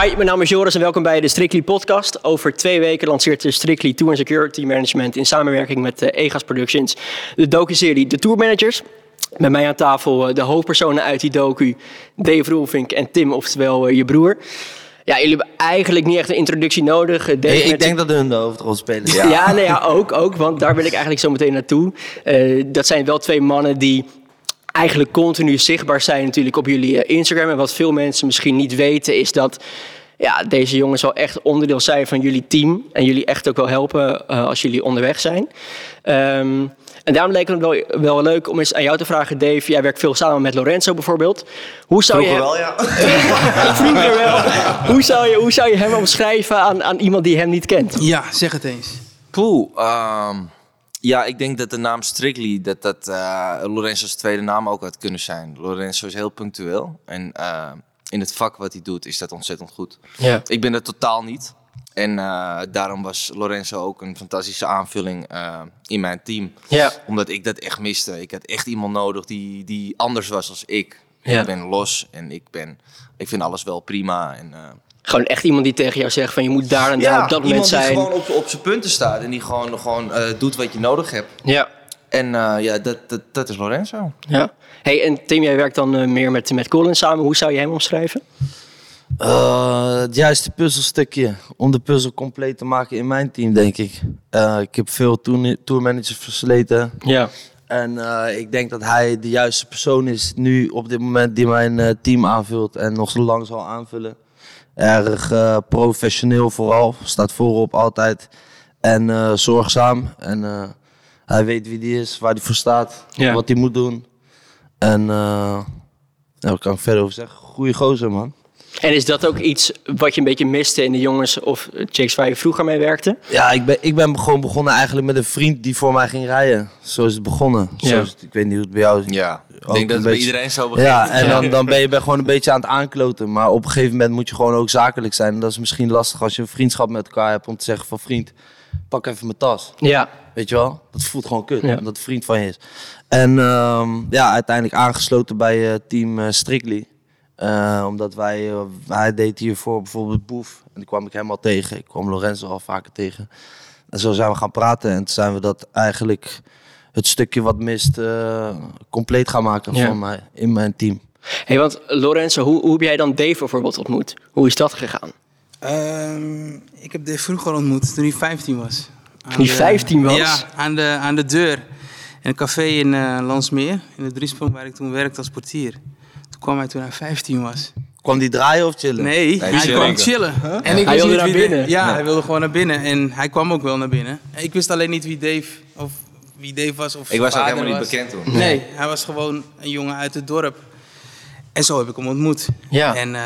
Hi, mijn naam is Joris en welkom bij de Strictly podcast. Over twee weken lanceert de Strictly Tour Security Management in samenwerking met uh, EGAS Productions de docu-serie De Tour Managers. Met mij aan tafel uh, de hoofdpersonen uit die docu, Dave Roelvink en Tim, oftewel uh, je broer. Ja, jullie hebben eigenlijk niet echt een introductie nodig. Dave Hey, ik denk dat hun de hoofdrol spelen. Ja, ja, nee, ja ook, ook, want daar wil ik eigenlijk zo meteen naartoe. Eh, dat zijn wel twee mannen die eigenlijk continu zichtbaar zijn natuurlijk op jullie eh, Instagram. En wat veel mensen misschien niet weten is dat ja, deze jongens wel echt onderdeel zijn van jullie team. En jullie echt ook wel helpen eh, als jullie onderweg zijn. Ehm, en daarom leek het me wel, wel leuk om eens aan jou te vragen, Dave. Jij werkt veel samen met Lorenzo bijvoorbeeld. Hoe zou Vroeger je wel, ja. Vroeger wel. hoe, zou je, hoe zou je hem omschrijven aan, aan iemand die hem niet kent? Ja, zeg het eens. Poeh, ehm, ja, ik denk dat de naam Strictly, dat dat eh, Lorenzo's tweede naam ook had kunnen zijn. Lorenzo is heel punctueel en eh, in het vak wat hij doet is dat ontzettend goed. Ja. Ik ben dat totaal niet. En eh, daarom was Lorenzo ook een fantastische aanvulling in mijn team. Ja. Omdat ik dat echt miste. Ik had echt iemand nodig die, die anders was als ik. Ja. Ik ben los en ik, ben, ik vind alles wel prima. En, Gewoon echt iemand die tegen jou zegt van je moet daar en daar op dat moment iemand zijn. die gewoon op, op zijn punten staat en die gewoon, gewoon eh, doet wat je nodig hebt. Ja. En eh, ja, dat, dat, dat is Lorenzo. ja. Hey, en Tim, jij werkt dan eh, meer met, met Colin samen. Hoe zou je hem omschrijven? Eh, het juiste puzzelstukje om de puzzel compleet te maken in mijn team, denk ik. Eh, ik heb veel tourmanagers versleten. Ja. En eh, ik denk dat hij de juiste persoon is nu op dit moment die mijn eh, team aanvult en nog zo lang zal aanvullen. Erg eh, professioneel vooral, staat voorop altijd. En eh, zorgzaam. En eh, hij weet wie die is, waar hij voor staat, Ja. wat hij moet doen. En eh, ja, kan ik verder over zeggen? Goeie gozer, man. En is dat ook iets wat je een beetje miste in de jongens of chicks waar je vroeger mee werkte? Ja, ik ben, ik ben gewoon begonnen eigenlijk met een vriend die voor mij ging rijden. Zo is het begonnen. Zo is het- ik weet niet hoe het bij jou is. Ja, ik denk dat het bij iedereen zo begint. Ja, en dan, dan ben je ben gewoon een beetje aan het aankloten. Maar op een gegeven moment moet je gewoon ook zakelijk zijn. En dat is misschien lastig als je een vriendschap met elkaar hebt om te zeggen van vriend, pak even mijn tas. Ja. Weet je wel? Dat voelt gewoon kut, Ja. omdat het vriend van je is. En ehm, ja, uiteindelijk aangesloten bij eh, team eh, Strictly. Eh, omdat wij, hij deed hiervoor bijvoorbeeld Boef. En die kwam ik helemaal tegen. Ik kwam Lorenzo al vaker tegen. En zo zijn we gaan praten. En toen zijn we dat eigenlijk het stukje wat mist eh, compleet gaan maken Ja. van mij, in mijn team. Hey, want Lorenzo, hoe, hoe heb jij dan Dave bijvoorbeeld ontmoet? Hoe is dat gegaan? Ehm, ik heb Dave vroeger ontmoet toen hij 15 was. Toen hij de- 15 was? Ja, aan de, aan de deur. In een café in eh Landsmeer, in de Driesprong, waar ik toen werkte als portier. Kwam hij toen hij 15 was. Kwam die draaien of chillen? Nee, hij chillen. kwam chillen. En ik Hij wilde naar wie binnen. Ja, hij wilde gewoon naar binnen. En hij kwam ook wel naar binnen. Ik wist alleen niet wie Dave, of wie Dave was. Of Ik was ook helemaal niet bekend toen. Nee, hij was gewoon een jongen uit het dorp. En zo heb ik hem ontmoet. Ja. En eh,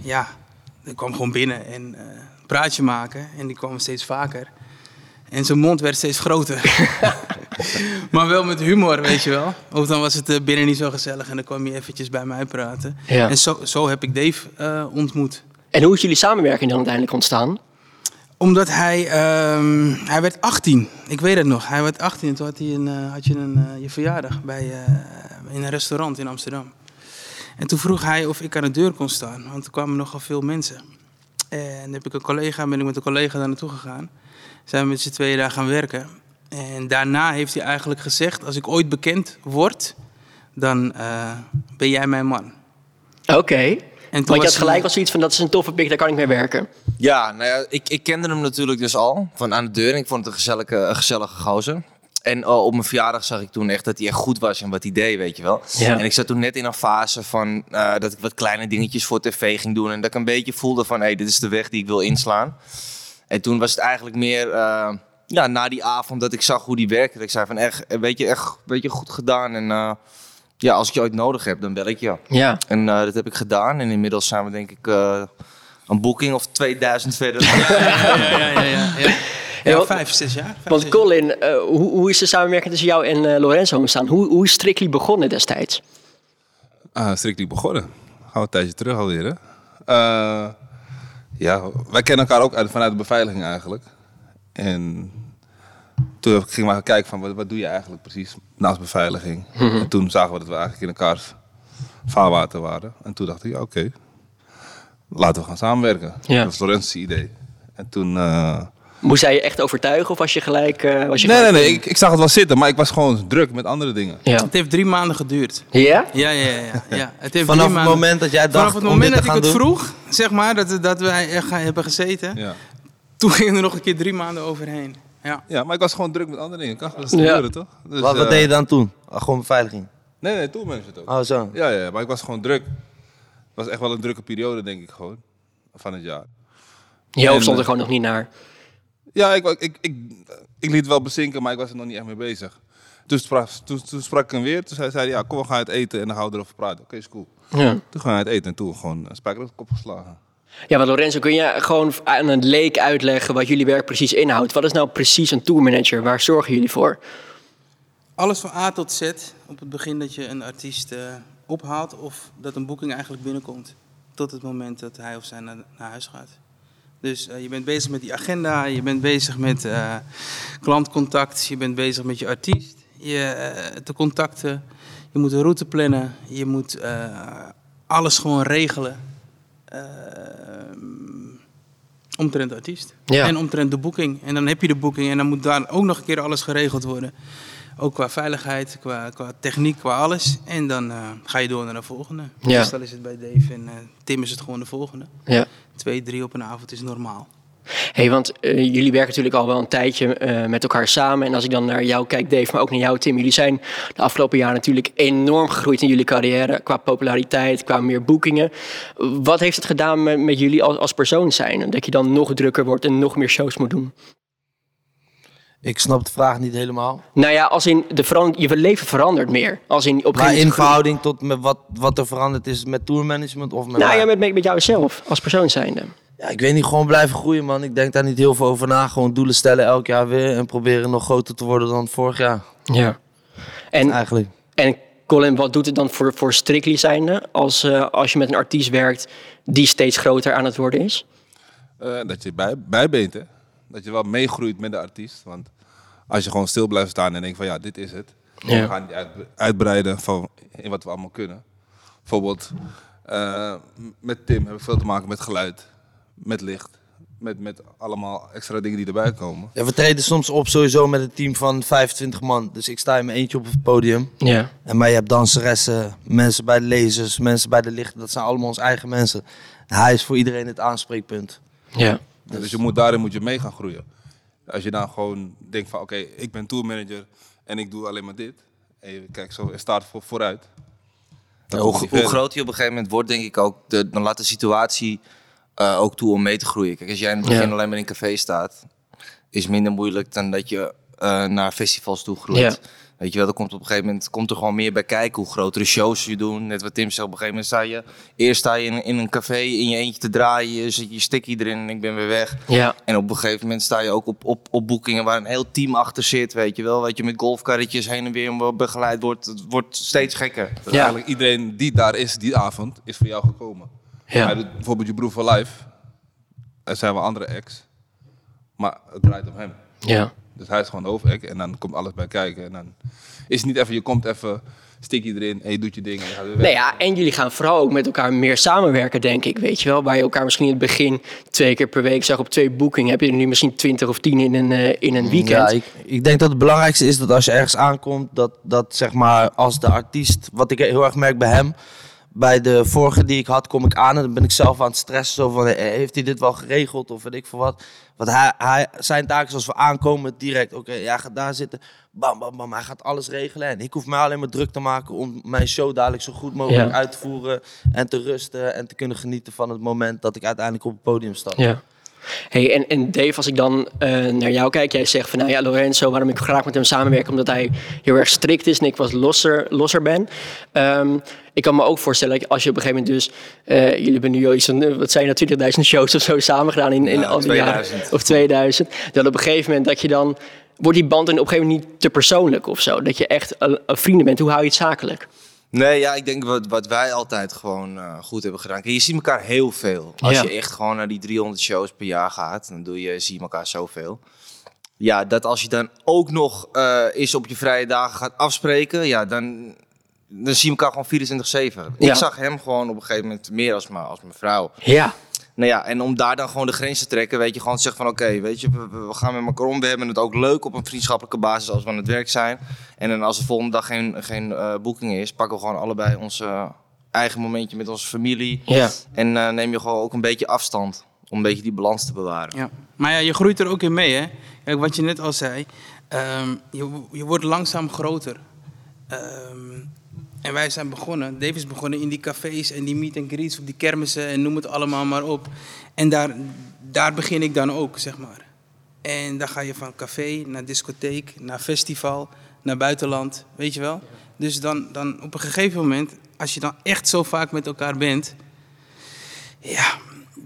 ja, ik kwam gewoon binnen en eh, een praatje maken. En die kwam steeds vaker. En zijn mond werd steeds groter. maar wel met humor, weet je wel. Of dan was het eh, binnen niet zo gezellig en dan kwam hij eventjes bij mij praten. Ja. En zo, zo heb ik Dave eh, ontmoet. En hoe is jullie samenwerking dan uiteindelijk ontstaan? Omdat hij, ehm, hij werd 18. Ik weet het nog. Hij werd 18 en toen had, hij een, eh, had je een, je verjaardag bij, in een restaurant in Amsterdam. En toen vroeg hij of ik aan de deur kon staan, want er kwamen nogal veel mensen. En heb ik een collega, ben ik met een collega daar naartoe gegaan. Zijn we met z'n tweeën daar gaan werken. En daarna heeft hij eigenlijk gezegd, als ik ooit bekend word, dan eh, ben jij mijn man. Oké. En toen Want je was had gelijk hij- al zoiets van dat is een toffe pik, daar kan ik mee werken. Ja, nou ja, ik, ik kende hem natuurlijk dus al van aan de deur. En ik vond het een gezellige, een gezellige gozer. En eh, op mijn verjaardag zag ik toen echt dat hij echt goed was in wat hij deed, weet je wel. Ja. En ik zat toen net in een fase van eh, dat ik wat kleine dingetjes voor tv ging doen. En dat ik een beetje voelde van, hé, hey, dit is de weg die ik wil inslaan. En toen was het eigenlijk meer, eh, ja, na die avond dat ik zag hoe die werkte. Ik zei van, echt, weet je, echt, weet je, goed gedaan. En eh, ja, als ik je ooit nodig heb, dan bel ik je. Ja. En eh, dat heb ik gedaan. En inmiddels zijn we denk ik eh, een boeking of 2000 verder. Ja, ja, ja. ja, ja. Ja, Ja, want- vijf, zes jaar. Vijf, Want Colin, eh, hoe, hoe is de samenwerking tussen jou en eh, Lorenzo ontstaan? Hoe, hoe is Strictly begonnen destijds? Ah, Strictly begonnen. Gaan we een tijdje terug alweer, hè? Ja, wij kennen elkaar ook uit, vanuit de beveiliging eigenlijk. En toen gingen we kijken van, wat, wat doe je eigenlijk precies naast beveiliging? En toen zagen we dat we eigenlijk in elkaars vaarwater waren. En toen dacht ik, ja, oké. laten we gaan samenwerken. Ja. Dat was idee. En toen... eh, Moest hij je echt overtuigen of was je gelijk... eh, was je nee, nee, gelijk- nee. Ik, ik zag het wel zitten, maar ik was gewoon druk met andere dingen. Ja. Het heeft drie maanden geduurd. Ja? Ja, ja, ja. ja, ja. Het heeft Vanaf het moment dat jij dacht Vanaf het om moment dit dat te ik gaan het doen. vroeg, zeg maar, dat, dat wij echt hebben gezeten, Ja. toen gingen er nog een keer drie maanden overheen. Ja. ja, maar ik was gewoon druk met andere dingen. Kan dat Ja. gebeuren, toch? Dus, Wat, wat eh, deed je dan toen? Gewoon beveiliging. Nee, nee, tourmanager ook. Oh, zo. Ja, ja, maar ik was gewoon druk. Het was echt wel een drukke periode, denk ik gewoon. Van het jaar. Je stond er eh, gewoon nog niet naar. Ja, ik, ik, ik, ik liet het wel bezinken, maar ik was er nog niet echt mee bezig. Toen sprak, toen, toen sprak ik hem weer. Toen zei hij, ja, kom, we gaan uit eten en dan gaan we erover praten. Oké, is cool. Ja. Toen gaan we uit eten en toen gewoon een spijker op de kop geslagen. Ja, maar Lorenzo, kun je gewoon aan een leek uitleggen wat jullie werk precies inhoudt? Wat is nou precies een tourmanager? Waar zorgen jullie voor? Alles van A tot Z, op het begin dat je een artiest eh, ophaalt of dat een boeking eigenlijk binnenkomt. Tot het moment dat hij of zij naar, naar huis gaat. Dus eh, je bent bezig met die agenda, je bent bezig met eh, klantcontact, je bent bezig met je artiest, je, de contacten. Je moet een route plannen, je moet alles gewoon regelen. eh, omtrent de artiest. Ja. En omtrent de boeking. En dan heb je de boeking en dan moet daar ook nog een keer alles geregeld worden. Ook qua veiligheid, qua, qua techniek, qua alles. En dan ga je door naar de volgende. Ja. Meestal is het bij Dave en Tim is het gewoon de volgende. Ja. Twee, drie op een avond is normaal. hey, want eh, jullie werken natuurlijk al wel een tijdje eh, met elkaar samen. En als ik dan naar jou kijk, Dave, maar ook naar jou, Tim. Jullie zijn de afgelopen jaren natuurlijk enorm gegroeid in jullie carrière. Qua populariteit, qua meer boekingen. Wat heeft het gedaan met, met jullie als, als persoon zijn? Dat je dan nog drukker wordt en nog meer shows moet doen? Ik snap de vraag niet helemaal. Nou ja, als in de je leven verandert meer. Als in op een Maar in verhouding tot met wat, wat er veranderd is met tourmanagement of met Nou mij? ja, met, met, jou zelf, als persoon zijnde. Ja, ik weet niet, gewoon blijven groeien man. Ik denk daar niet heel veel over na. Gewoon doelen stellen elk jaar weer en proberen nog groter te worden dan vorig jaar. Ja. En, Eigenlijk. en Colin, wat doet het dan voor, voor Strictly zijnde als, eh, als je met een artiest werkt die steeds groter aan het worden is? Eh, dat je bij, bij bent, hè. Dat je wel meegroeit met de artiest. Want als je gewoon stil blijft staan en denkt van ja, dit is het. Ja. We gaan die uit- uitbreiden van in wat we allemaal kunnen. Bijvoorbeeld eh, met Tim hebben we veel te maken met geluid, met licht. Met, met allemaal extra dingen die erbij komen. Ja, we treden soms op sowieso met een team van 25 man. Dus ik sta in mijn eentje op het podium. Ja. En maar je hebt danseressen, mensen bij de lasers, mensen bij de lichten. Dat zijn allemaal onze eigen mensen. Hij is voor iedereen het aanspreekpunt. Ja. Dus, je moet daarin moet je mee gaan groeien. Als je dan gewoon denkt van oké, ik ben tourmanager en ik doe alleen maar dit. En je kijkt zo en staat voor, vooruit. Hoe, hoe groot je op een gegeven moment wordt, denk ik ook, de, dan laat de situatie eh, ook toe om mee te groeien. Kijk, als jij in het begin Ja. alleen maar in een café staat, is minder moeilijk dan dat je eh, naar festivals toe groeit. Ja. Weet je wel, er komt op een gegeven moment komt er gewoon meer bij kijken. Hoe grotere shows je doen. Net wat Tim zei, op een gegeven moment sta je... Eerst sta je in, in een café in je eentje te draaien. Zet je sticky erin en ik ben weer weg. Ja. En op een gegeven moment sta je ook op, op, op boekingen waar een heel team achter zit. Weet je wel, weet je, met golfkarretjes heen en weer begeleid wordt. Het wordt steeds gekker. Dus Ja. eigenlijk iedereen die daar is, die avond, is voor jou gekomen. Ja. Hij doet bijvoorbeeld je broer voor live. Er zijn wel andere acts. Maar het draait om hem. Ja. Dus hij is gewoon de hoofdact en dan komt alles bij kijken. En dan is het niet even, je komt even, stik je erin en je doet je ding en je gaat weer weg. Nee, ja, en jullie gaan vooral ook met elkaar meer samenwerken, denk ik. Weet je wel, waar je elkaar misschien in het begin twee keer per week zag op twee boekingen, heb je er nu misschien twintig of tien in een, eh, in een weekend. Ja, ik, ik denk dat het belangrijkste is dat als je ergens aankomt, dat, dat zeg maar als de artiest, wat ik heel erg merk bij hem, bij de vorige die ik had, kom ik aan en dan ben ik zelf aan het stressen. Zo van, eh, heeft hij dit wel geregeld of weet ik veel wat. Want hij, hij, zijn taak is als we aankomen direct, oké, jij gaat daar zitten. Bam, bam, bam, hij gaat alles regelen. En ik hoef mij alleen maar druk te maken om mijn show dadelijk zo goed mogelijk Ja. uit te voeren. En te rusten en te kunnen genieten van het moment dat ik uiteindelijk op het podium sta. Ja. Hey, en, en Dave, als ik dan eh, naar jou kijk, jij zegt van nou ja, Lorenzo, waarom ik graag met hem samenwerk, omdat hij heel erg strikt is en ik wat losser, losser ben. Ehm, ik kan me ook voorstellen, dat als je op een gegeven moment dus, eh, jullie hebben nu iets van, eh, wat zijn dat, 20.000 shows of zo samen gedaan in, in Ja, al die jaren. 2000. Of 2000. Dat op een gegeven moment dat je dan, wordt die band dan op een gegeven moment niet te persoonlijk of zo? Dat je echt een, een vrienden bent. Hoe hou je het zakelijk? Nee, ja, ik denk wat, wat wij altijd gewoon eh, goed hebben gedaan. Kijk, je ziet elkaar heel veel. Als Ja. je echt gewoon naar die 300 shows per jaar gaat, dan doe je, zie je elkaar zoveel. Ja, dat als je dan ook nog eh eens op je vrije dagen gaat afspreken, ja, dan, dan zie je elkaar gewoon 24-7. Ja. Ik zag hem gewoon op een gegeven moment meer als als mijn vrouw. Ja. Nou ja, en om daar dan gewoon de grens te trekken, weet je, gewoon te zeggen van oké, weet je, we, we gaan met elkaar om. We hebben het ook leuk op een vriendschappelijke basis als we aan het werk zijn. En dan als er volgende dag geen, geen eh, boeking is, pakken we gewoon allebei ons eh, eigen momentje met onze familie. Ja. En eh, neem je gewoon ook een beetje afstand om een beetje die balans te bewaren. Ja. Maar ja, je groeit er ook in mee, hè? Kijk, wat je net al zei, ehm, je, je wordt langzaam groter. Ehm, en wij zijn begonnen, Dave is begonnen in die cafés en die meet and greets op die kermissen en noem het allemaal maar op. En daar, daar begin ik dan ook, zeg maar. En dan ga je van café naar discotheek, naar festival, naar buitenland, weet je wel. Dus dan, dan op een gegeven moment, als je dan echt zo vaak met elkaar bent, ja,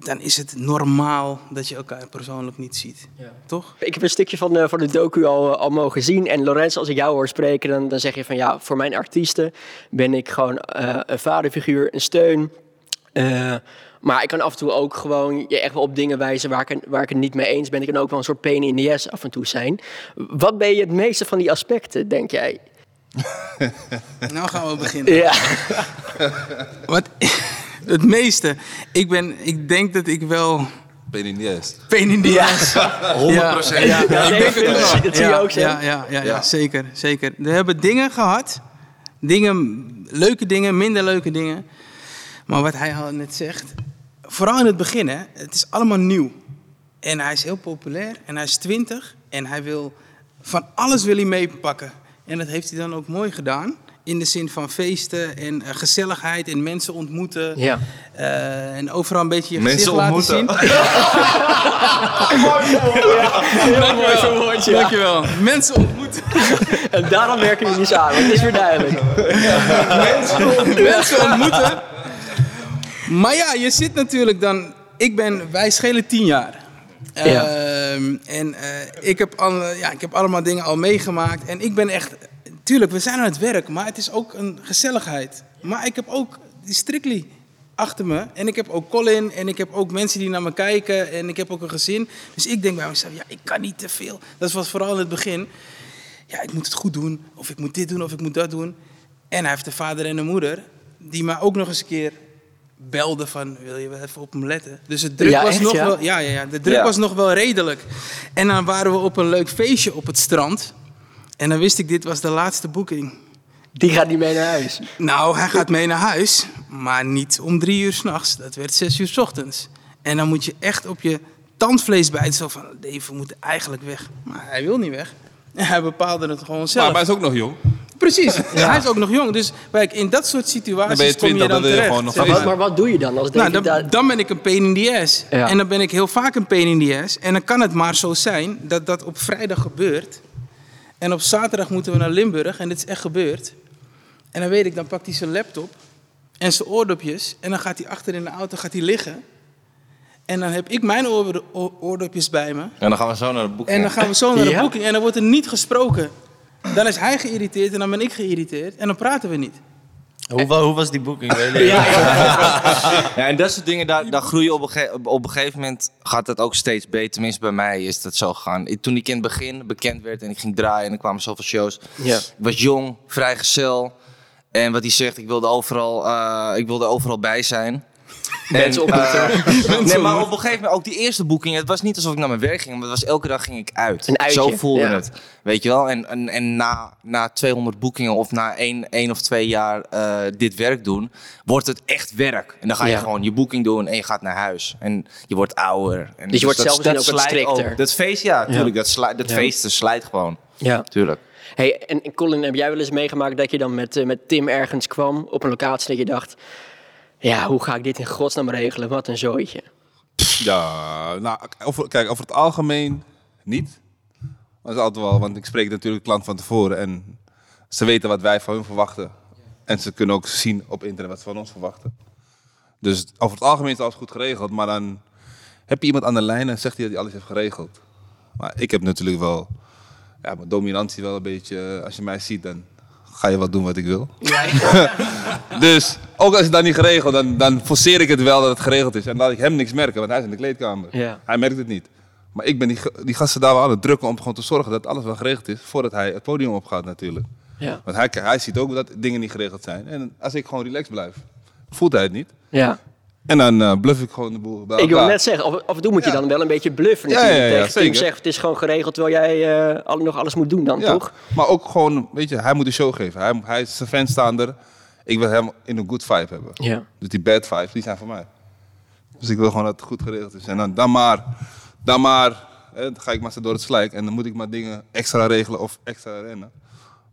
dan is het normaal dat je elkaar persoonlijk niet ziet. Toch? Ik heb een stukje van de, van de docu al, al mogen zien. En Lorenz, als ik jou hoor spreken, dan, dan zeg je van ja, voor mijn artiesten ben ik gewoon eh, een vaderfiguur, een steun. Eh, maar ik kan af en toe ook gewoon je echt wel op dingen wijzen waar ik, het- waar ik het niet mee eens ben. Ik kan ook wel een soort pain in the ass af en toe zijn. Wat ben je het meeste van die aspecten, denk jij? Nou gaan we beginnen. Ja. Wat, het meeste. Ik, ben, ik denk dat ik wel pain in the ass. 100%. Ja, ja, ja, ik denk het wel. Dat zie je ook zo. Ja, ja, ja, ja, zeker, zeker. We hebben dingen gehad. Dingen, leuke dingen, minder leuke dingen. Maar wat hij al net zegt. Vooral in het begin, hè. Het is allemaal nieuw. En hij is heel populair. En hij is 20. En hij wil van alles wil hij meepakken. En dat heeft hij dan ook mooi gedaan. In de zin van feesten en eh, gezelligheid en mensen ontmoeten. Ja. Eh, en overal een beetje je Mensen gezicht laten zien. ontmoeten. Heel mooi verwoord, ja. Dankjewel. Mensen ontmoeten. En daarom werken jullie samen. Het is weer duidelijk. mensen ontmoeten. Maar ja, je zit natuurlijk dan. Ik ben, wij schelen tien jaar. Ja. Ehm, en eh, ik, heb al, ja, ik heb allemaal dingen al meegemaakt. En ik ben echt. Tuurlijk, we zijn aan het werk, maar het is ook een gezelligheid. Maar ik heb ook die Strictly achter me. En ik heb ook Colin. En ik heb ook mensen die naar me kijken. En ik heb ook een gezin. Dus ik denk bij mezelf, ja, ik kan niet te veel. Dat was vooral in het begin. Ja, ik moet het goed doen. Of ik moet dit doen, of ik moet dat doen. En hij heeft een vader en een moeder. Die mij ook nog eens een keer belden van, wil je wel even op hem letten? Dus het druk Ja, was echt, nog ja? wel... Ja, ja, ja, de druk Ja. was nog wel redelijk. En dan waren we op een leuk feestje op het strand. En dan wist ik, dit was de laatste boeking. Die gaat niet mee naar huis. Nou, hij gaat mee naar huis, maar niet om drie uur s'nachts. Dat werd zes uur s ochtends. En dan moet je echt op je tandvlees bijten. Zo van, Dave, we moeten eigenlijk weg. Maar hij wil niet weg. En hij bepaalde het gewoon zelf. Maar, maar hij is ook nog jong. Precies, hij is ook nog jong. Dus kijk, in dat soort situaties Dan ben je kom je 20, dan dan wil je terecht. gewoon nog Maar wat, maar wat doe je dan als Nou, dan, dan ben ik een pain in the ass. Ja. En dan ben ik heel vaak een pain in the ass. En dan kan het maar zo zijn dat dat op vrijdag gebeurt. En op zaterdag moeten we naar Limburg. En dit is echt gebeurd. En dan weet ik, dan pakt hij zijn laptop en zijn oordopjes. En dan gaat hij achter in de auto gaat hij liggen. En dan heb ik mijn oor- oor- oordopjes bij me. En dan gaan we zo naar de boek. En dan gaan we zo naar de Ja? boeking. En dan wordt er niet gesproken. Dan is hij geïrriteerd en dan ben ik geïrriteerd. En dan praten we niet. Hoe, wa- hoe was die boeking? Ja, en dat soort dingen, daar, daar groei je op een, op een gegeven moment gaat het ook steeds beter. Tenminste, bij mij is dat zo gegaan. Ik- Toen ik in het begin bekend werd en ik ging draaien en er kwamen zoveel shows. Ja. Ik was jong, vrijgezel. En wat hij zegt, ik wilde overal, eh, ik wilde overal bij zijn. Mensen En, ontmoeten. eh, nee, maar op een gegeven moment, ook die eerste boeking, het was niet alsof ik naar mijn werk ging, maar het was elke dag ging ik uit. Een uitje, Zo voelde ja. het. Weet je wel? En, en, en na, na 200 boekingen of na één, één of twee jaar eh, dit werk doen, wordt het echt werk. En dan ga je Ja. gewoon je boeking doen en je gaat naar huis. En je wordt ouder. En Dus je wordt dat- zelf gezien dat ook wat slijt strikter. Dat feest, ja, tuurlijk. Dat, slijt, dat Ja. feesten slijt gewoon. Ja. Tuurlijk. Hey, en en Colin, heb jij wel eens meegemaakt dat je dan met, eh, met Tim ergens kwam op een locatie dat je dacht... Ja, hoe ga ik dit in godsnaam regelen? Wat een zooitje. Ja, nou, over, kijk, over het algemeen niet. Dat is altijd wel, want ik spreek natuurlijk klant van tevoren en ze weten wat wij van hun verwachten. En ze kunnen ook zien op internet wat ze van ons verwachten. Dus over het algemeen is alles goed geregeld, maar dan heb je iemand aan de lijn en zegt hij dat hij alles heeft geregeld. Maar ik heb natuurlijk wel, ja, mijn dominantie wel een beetje, als je mij ziet, dan ga je wat doen wat ik wil. Dus ook als het dan niet geregeld, dan, dan forceer ik het wel dat het geregeld is. En laat ik hem niks merken, want hij is in de kleedkamer. Ja. Hij merkt het niet. Maar ik ben die gasten daar wel aan het drukken om gewoon te zorgen dat alles wel geregeld is voordat hij het podium opgaat natuurlijk. Ja. Want hij, hij ziet ook dat dingen niet geregeld zijn. En als ik gewoon relaxed blijf, voelt hij het niet. Ja. En dan eh, bluff ik gewoon de boel bij Ik wil net zeggen, af, af en toe moet je Ja. dan wel een beetje bluffen Ja, natuurlijk. ja, ja, tegen het is gewoon geregeld terwijl jij eh, al- nog alles moet doen dan, Ja, toch? Maar ook gewoon, weet je, hij moet de show geven. Hij, hij is zijn fans staan er. Ik wil hem in een good vibe hebben. Ja. Dus die bad vibes, die zijn voor mij. Dus ik wil gewoon dat het goed geregeld is. En dan, dan maar, dan maar, hè, dan ga ik maar door het slijk. En dan moet ik maar dingen extra regelen of extra rennen.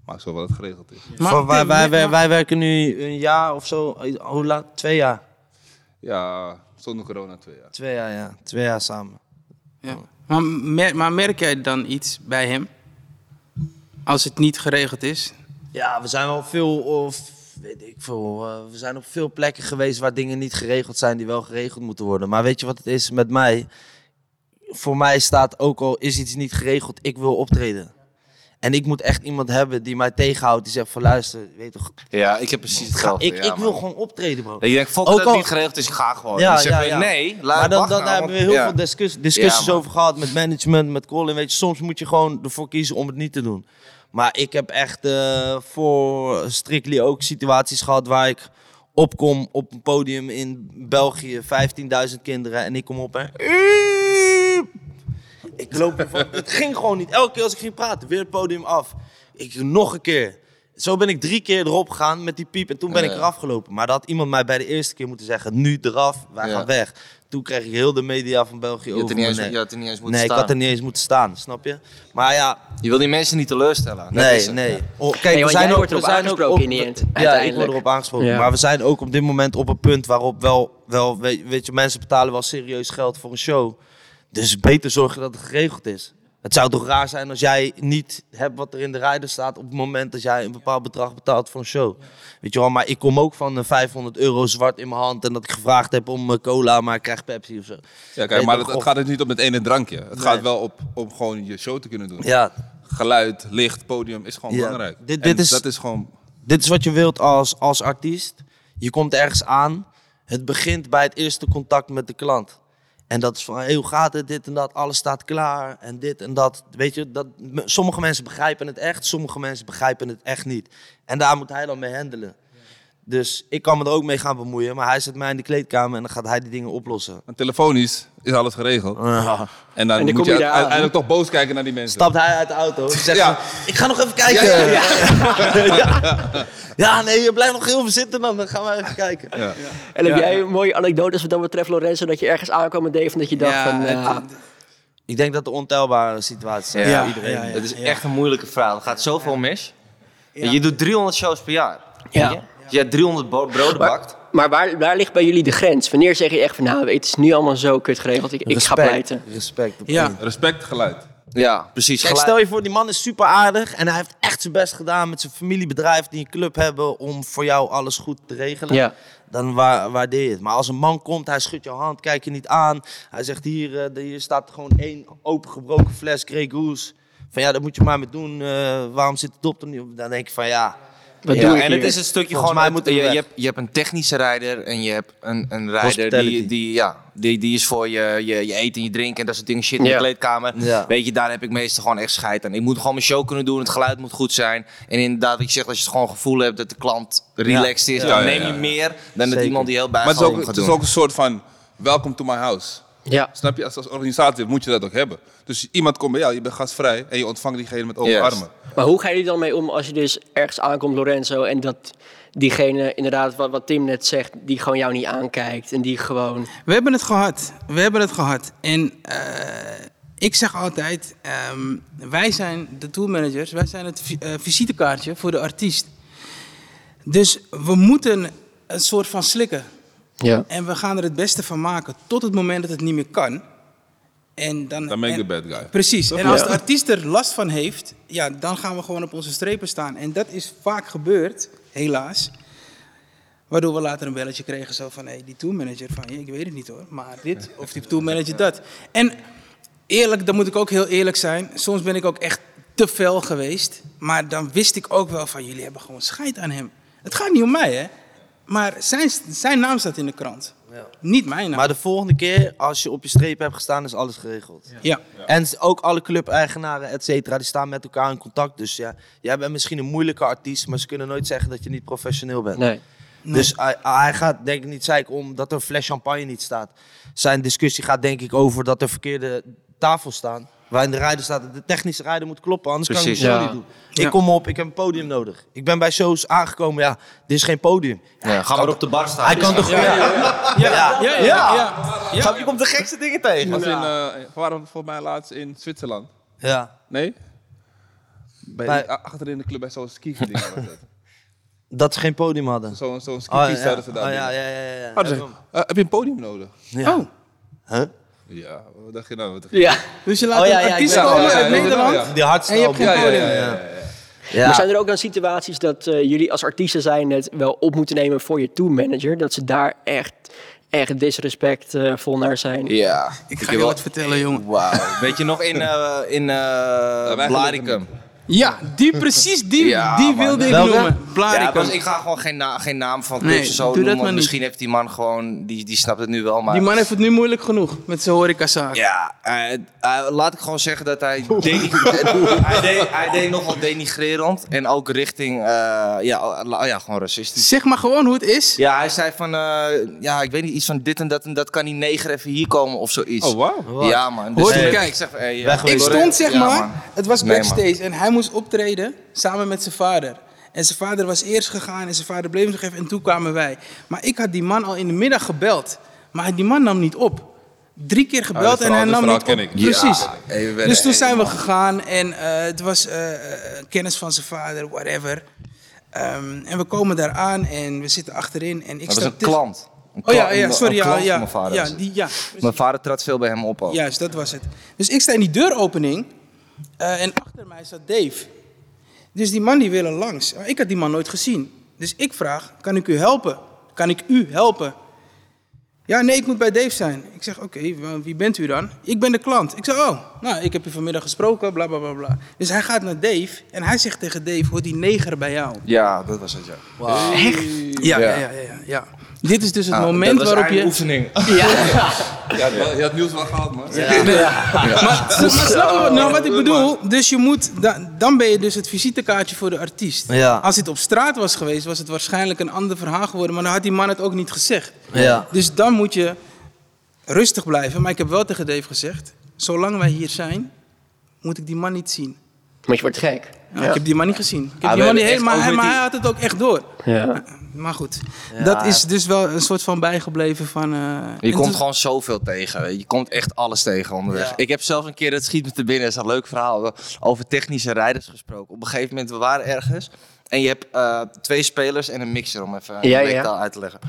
Maar ik zo wel dat het geregeld is. Maar- wij, wij, wij werken nu een jaar of zo. Hoe laat? Twee jaar. Ja, zonder corona twee jaar. Twee jaar, ja. Twee jaar samen. Ja. Maar, mer- maar merk jij dan iets bij hem? Als het niet geregeld is? Ja, we zijn wel veel, of weet ik veel, eh, we zijn op veel plekken geweest waar dingen niet geregeld zijn die wel geregeld moeten worden. Maar weet je wat het is met mij? Voor mij staat ook al is iets niet geregeld, ik wil optreden. En ik moet echt iemand hebben die mij tegenhoudt, die zegt van luister, weet toch, Ja, ik heb precies hetzelfde. ik, ja, ik wil gewoon optreden bro. Je denkt, fuck Ook dat het al- niet geregeld is, ik ga gewoon. Ja, ja. nee, laat maar dan, dan nou, hebben we heel veel discuss- discussies over gehad met management, met Colin. Weet je, soms moet je gewoon ervoor kiezen om het niet te doen. Maar ik heb echt eh, voor Strictly ook situaties gehad waar ik opkom op een podium in België, 15.000 kinderen en ik kom op en... Ik loop ervan. Het ging gewoon niet. Elke keer als ik ging praten, weer het podium af. Ik nog een keer. Zo ben ik drie keer erop gegaan met die piep en toen ben ik eraf gelopen. Maar dat had iemand mij bij de eerste keer moeten zeggen, nu eraf, wij Ja. gaan weg. Toen kreeg ik heel de media van België Je had over er niet eens, je had er niet eens moeten Nee, ik staan. had er niet eens moeten staan, snap je? Maar ja, Je wil die mensen niet teleurstellen. Dat is nee, het, nee. ja. Oh, kijk, Nee, we zijn ook, we zijn ook op, in die end, Ja, ik uiteindelijk. word erop aangesproken. Ja. Maar we zijn ook op dit moment op een punt waarop wel, wel weet, weet je, mensen betalen wel serieus geld voor een show. Dus beter zorgen dat het geregeld is. Het zou toch raar zijn als jij niet hebt wat er in de rijder staat op het moment dat jij een bepaald bedrag betaalt voor een show. Weet je wel, maar ik kom ook van eh, 500 euro zwart in mijn hand en dat ik gevraagd heb om eh, cola, maar ik krijg Pepsi of zo. Ja, kijk, maar het, toch, het gaat dus niet om het ene drankje. Het Nee. gaat wel op, op gewoon je show te kunnen doen. Ja, Geluid, licht, podium is gewoon Ja. belangrijk. Dit- En dit is- dat is gewoon... dit is wat je wilt als, als artiest. Je komt ergens aan. Het begint bij het eerste contact met de klant. En dat is van, hoe gaat het, dit en dat, alles staat klaar en dit en dat. Weet je, dat, sommige mensen begrijpen het echt, sommige mensen begrijpen het echt niet. En daar moet hij dan mee handelen. Dus ik kan me er ook mee gaan bemoeien, maar hij zet mij in de kleedkamer en dan gaat hij die dingen oplossen. Want telefonisch is alles geregeld. En dan, En dan moet je je uiteindelijk toch boos kijken naar die mensen. Stapt hij uit de auto, zegt Ja. van, ik ga nog even kijken. Ja, Ja, ja, ja. nee, je blijft nog heel veel zitten dan, dan gaan we even kijken. Ja. En heb Ja, jij ja. een mooie anekdotes wat dat betreft, Lorenzo, dat je ergens aankwam met Dave en dat je dacht van... eh, Ik denk dat er ontelbare situaties zijn Ja, voor iedereen. ja, ja. Het is echt een moeilijke vraag. Er gaat zoveel mis. Je doet 300 shows per jaar. Ja. Je? Als jij 300 bo- broden bakt. Maar waar, waar ligt bij jullie de grens? Wanneer zeg je echt van, nou, het is nu allemaal zo kut geregeld, ik, ik ga pleiten. Respect. Ja. Respect, geluid. Ja, precies. Kijk, stel je voor, die man is super aardig en hij heeft echt zijn best gedaan met zijn familiebedrijf die een club hebben om voor jou alles goed te regelen. Ja. Dan wa waardeer je het. Maar als een man komt, hij schudt je hand, kijkt je niet aan. Hij zegt hier, eh, hier staat gewoon één opengebroken fles Grey Goose. Van ja, dat moet je maar mee doen. eh, waarom zit de dop er niet op? Dan denk je van ja, Wat Ja, doe ik en hier? het is een stukje Volgens gewoon. moet je, je, hebt, je hebt een technische rijder en je hebt een, een rijder die, die, ja, die, die is voor je, je, je eten en je drinken en dat soort dingen shit in Ja. de kleedkamer. Ja. Weet je, daar heb ik meestal gewoon echt scheid aan. Ik moet gewoon mijn show kunnen doen, het geluid moet goed zijn. En inderdaad, wat je zegt, als je het gewoon gevoel hebt dat de klant relaxed is, Ja, dan ja, neem ja. je meer dan dat iemand die heel Maar het is, ook, bijgehouden het gaat is doen. ook een soort van welcome to my house. Ja. Snap je? Als, als organisatie moet je dat ook hebben. Dus iemand komt bij jou, je bent gastvrij en je ontvangt diegene met open armen. Maar hoe gaan jullie dan mee om als je dus ergens aankomt, Lorenzo, en dat diegene, inderdaad, wat, wat Tim net zegt, die gewoon jou niet aankijkt en die gewoon... We hebben het gehad. We hebben het gehad. En eh, ik zeg altijd, ehm, wij zijn de tourmanagers, wij zijn het vi- eh, visitekaartje voor de artiest. Dus we moeten een soort van slikken. Ja. En we gaan er het beste van maken tot het moment dat het niet meer kan. En dan, Dan ben ik de bad guy. Precies. En als de artiest er last van heeft, ja, dan gaan we gewoon op onze strepen staan. En dat is vaak gebeurd, helaas. Waardoor we later een belletje kregen zo van, hey, die tourmanager van je, ik weet het niet hoor, maar dit of die tourmanager dat. En eerlijk, dan moet ik ook heel eerlijk zijn. Soms ben ik ook echt te fel geweest. Maar dan wist ik ook wel van, jullie hebben gewoon scheid aan hem. Het gaat niet om mij, hè. Maar zijn, zijn naam staat in de krant. Niet mijn naam. Maar de volgende keer, als je op je streep hebt gestaan, is alles geregeld. ja. En ook alle club-eigenaren, et cetera, die staan met elkaar in contact. Dus ja, jij bent misschien een moeilijke artiest, maar ze kunnen nooit zeggen dat je niet professioneel bent. Nee. Dus hij, hij gaat denk ik niet zeiken om dat er een fles champagne niet staat. Zijn discussie gaat denk ik over dat er verkeerde tafels staan. Waarin de rijder staat, de technische rijder moet kloppen, anders kan ik show Ja. niet doen. Ja. Ik kom op, ik heb een podium nodig. Ik ben bij shows aangekomen, ja, dit is geen podium. Ja, ga maar op de bar staan. Hij kan toch... Ja, ja, Ja, ja, ja. ja, ja. Ga- Je komt de gekste dingen tegen. Was in, eh, we waren volgens mij laatst in Zwitserland. ja. Nee? Bij, achterin de club bij zo'n ski dat. Dat ze geen podium hadden. Zo'n zo'n ski Oh, hadden ze oh, daar. ja, ja, ja, ja. Hadden ze, eh, heb je een podium nodig? Ja. Oh, Huh? Ja, wat dacht je nou? Wat- Ja. dus je laat Oh, ja, een ja, artiest ik komen ja, ja, uit Nederland. ja. Die hardste En je hebt geen. Ja, ja, podium. ja, ja, ja. Ja. Maar zijn er ook dan situaties dat eh, jullie als artiesten zijn het wel op moeten nemen voor je tourmanager? Dat ze daar echt, echt disrespectvol naar zijn? Ja. Ik ga heb je wel- wat vertellen, jongen. Wauw. Weet je nog in, eh in eh Blaricum? Ja, die, precies die, Ja, die wilde ik Welke? noemen. Ja, Blaricum. dus ik ga gewoon geen, na- geen naam van Nee, clubs en zo doe dat noemen. maar want niet. Misschien heeft die man gewoon, die, die snapt het nu wel, maar... Die man heeft het nu moeilijk genoeg met zijn horecazaak. Ja, eh, eh, laat ik gewoon zeggen dat hij, hij, deed, hij deed nogal denigrerend en ook richting, eh, ja, la- ja, gewoon racistisch. Zeg maar gewoon hoe het is. Ja, hij zei van, eh, ja, ik weet niet, iets van dit en dat en dat kan die neger even hier komen of zoiets. Oh, wauw. Ja, man. Hoor je, kijk. ik zeg, hey, ja. Ik stond zeg ja, maar, man. het was Nee, man. backstage en hij moest optreden samen met zijn vader. En zijn vader was eerst gegaan en zijn vader bleef nog even en toen kwamen wij. Maar ik had die man al in de middag gebeld, maar die man nam niet op. Drie keer gebeld en hij nam niet op. ken ik. Precies. Ja, dus toen zijn we gegaan en eh, het was eh, eh, kennis van zijn vader, whatever. Ehm, en we komen daar aan en we zitten achterin en ik Dat was een klant. Een Oh ja, ja, sorry, ja, klant van ja, mijn vader ja, die, ja, Mijn vader trad veel bij hem op ook. Juist, dat was het. Dus ik sta in die deuropening eh, en achter mij zat Dave. Dus die man die wil er langs. Maar ik had die man nooit gezien. Dus ik vraag, kan ik u helpen? Kan ik u helpen? Ja, nee, ik moet bij Dave zijn. Ik zeg, oké, wie bent u dan? Ik ben de klant. Ik zeg, oh, nou, ik heb u vanmiddag gesproken, bla, bla, bla, bla. Dus hij gaat naar Dave en hij zegt tegen Dave, hoort die neger bij jou? Ja, dat was het, ja. Ja, ja, Ja. ja, ja. ja. Dit is dus het Ah, moment dat waarop je... oefening. Ja. Ja, je had nieuws wel gehad, man. Maar, maar snap je nou, wat ik bedoel? Dus je moet, da- dan ben je dus het visitekaartje voor de artiest. Ja. Als dit op straat was geweest, was het waarschijnlijk een ander verhaal geworden. Maar dan had die man het ook niet gezegd. Ja. Dus dan moet je rustig blijven. Maar ik heb wel tegen Dave gezegd, zolang wij hier zijn, moet ik die man niet zien. Maar je wordt gek. Nou, Ik heb die man niet gezien. Ik heb Ah, die man niet maar, hij, had het ook echt door. Ja. Maar goed, Ja. dat is dus wel een soort van bijgebleven van... eh, Je komt gewoon zoveel tegen. Je komt echt alles tegen onderweg. Ja. Ik heb zelfs een keer, dat schiet me te binnen, dat is een leuk verhaal, over technische rijders gesproken. Op een gegeven moment, we waren ergens. En je hebt eh, twee spelers en een mixer, om even Ja, een ja. uit te leggen.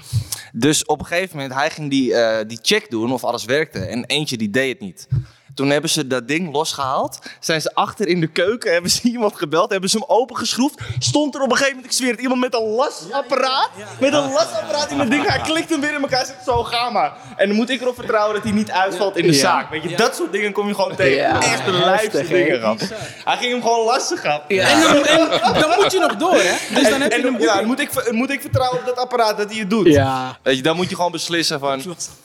Dus op een gegeven moment, hij ging die, eh, die check doen of alles werkte. En eentje die deed het niet. Toen hebben ze dat ding losgehaald. Zijn ze achter in de keuken, hebben ze iemand gebeld, hebben ze hem opengeschroefd. Stond er op een gegeven moment, ik zweer het, iemand met een lasapparaat. Met een lasapparaat in het ding. Hij klikt hem weer in elkaar, zegt zo, ga maar. En dan moet ik erop vertrouwen dat hij niet uitvalt in de Ja. zaak. Weet je, dat soort dingen kom je gewoon tegen. Ja. Echt de lijfste dingen. Hij ging hem gewoon lastig, gaf. En dan, en dan moet je nog door, hè? Dus dan heb je En een ja, moet, ik, moet ik vertrouwen op dat apparaat dat hij het doet? Ja. Weet je, dan moet je gewoon beslissen van...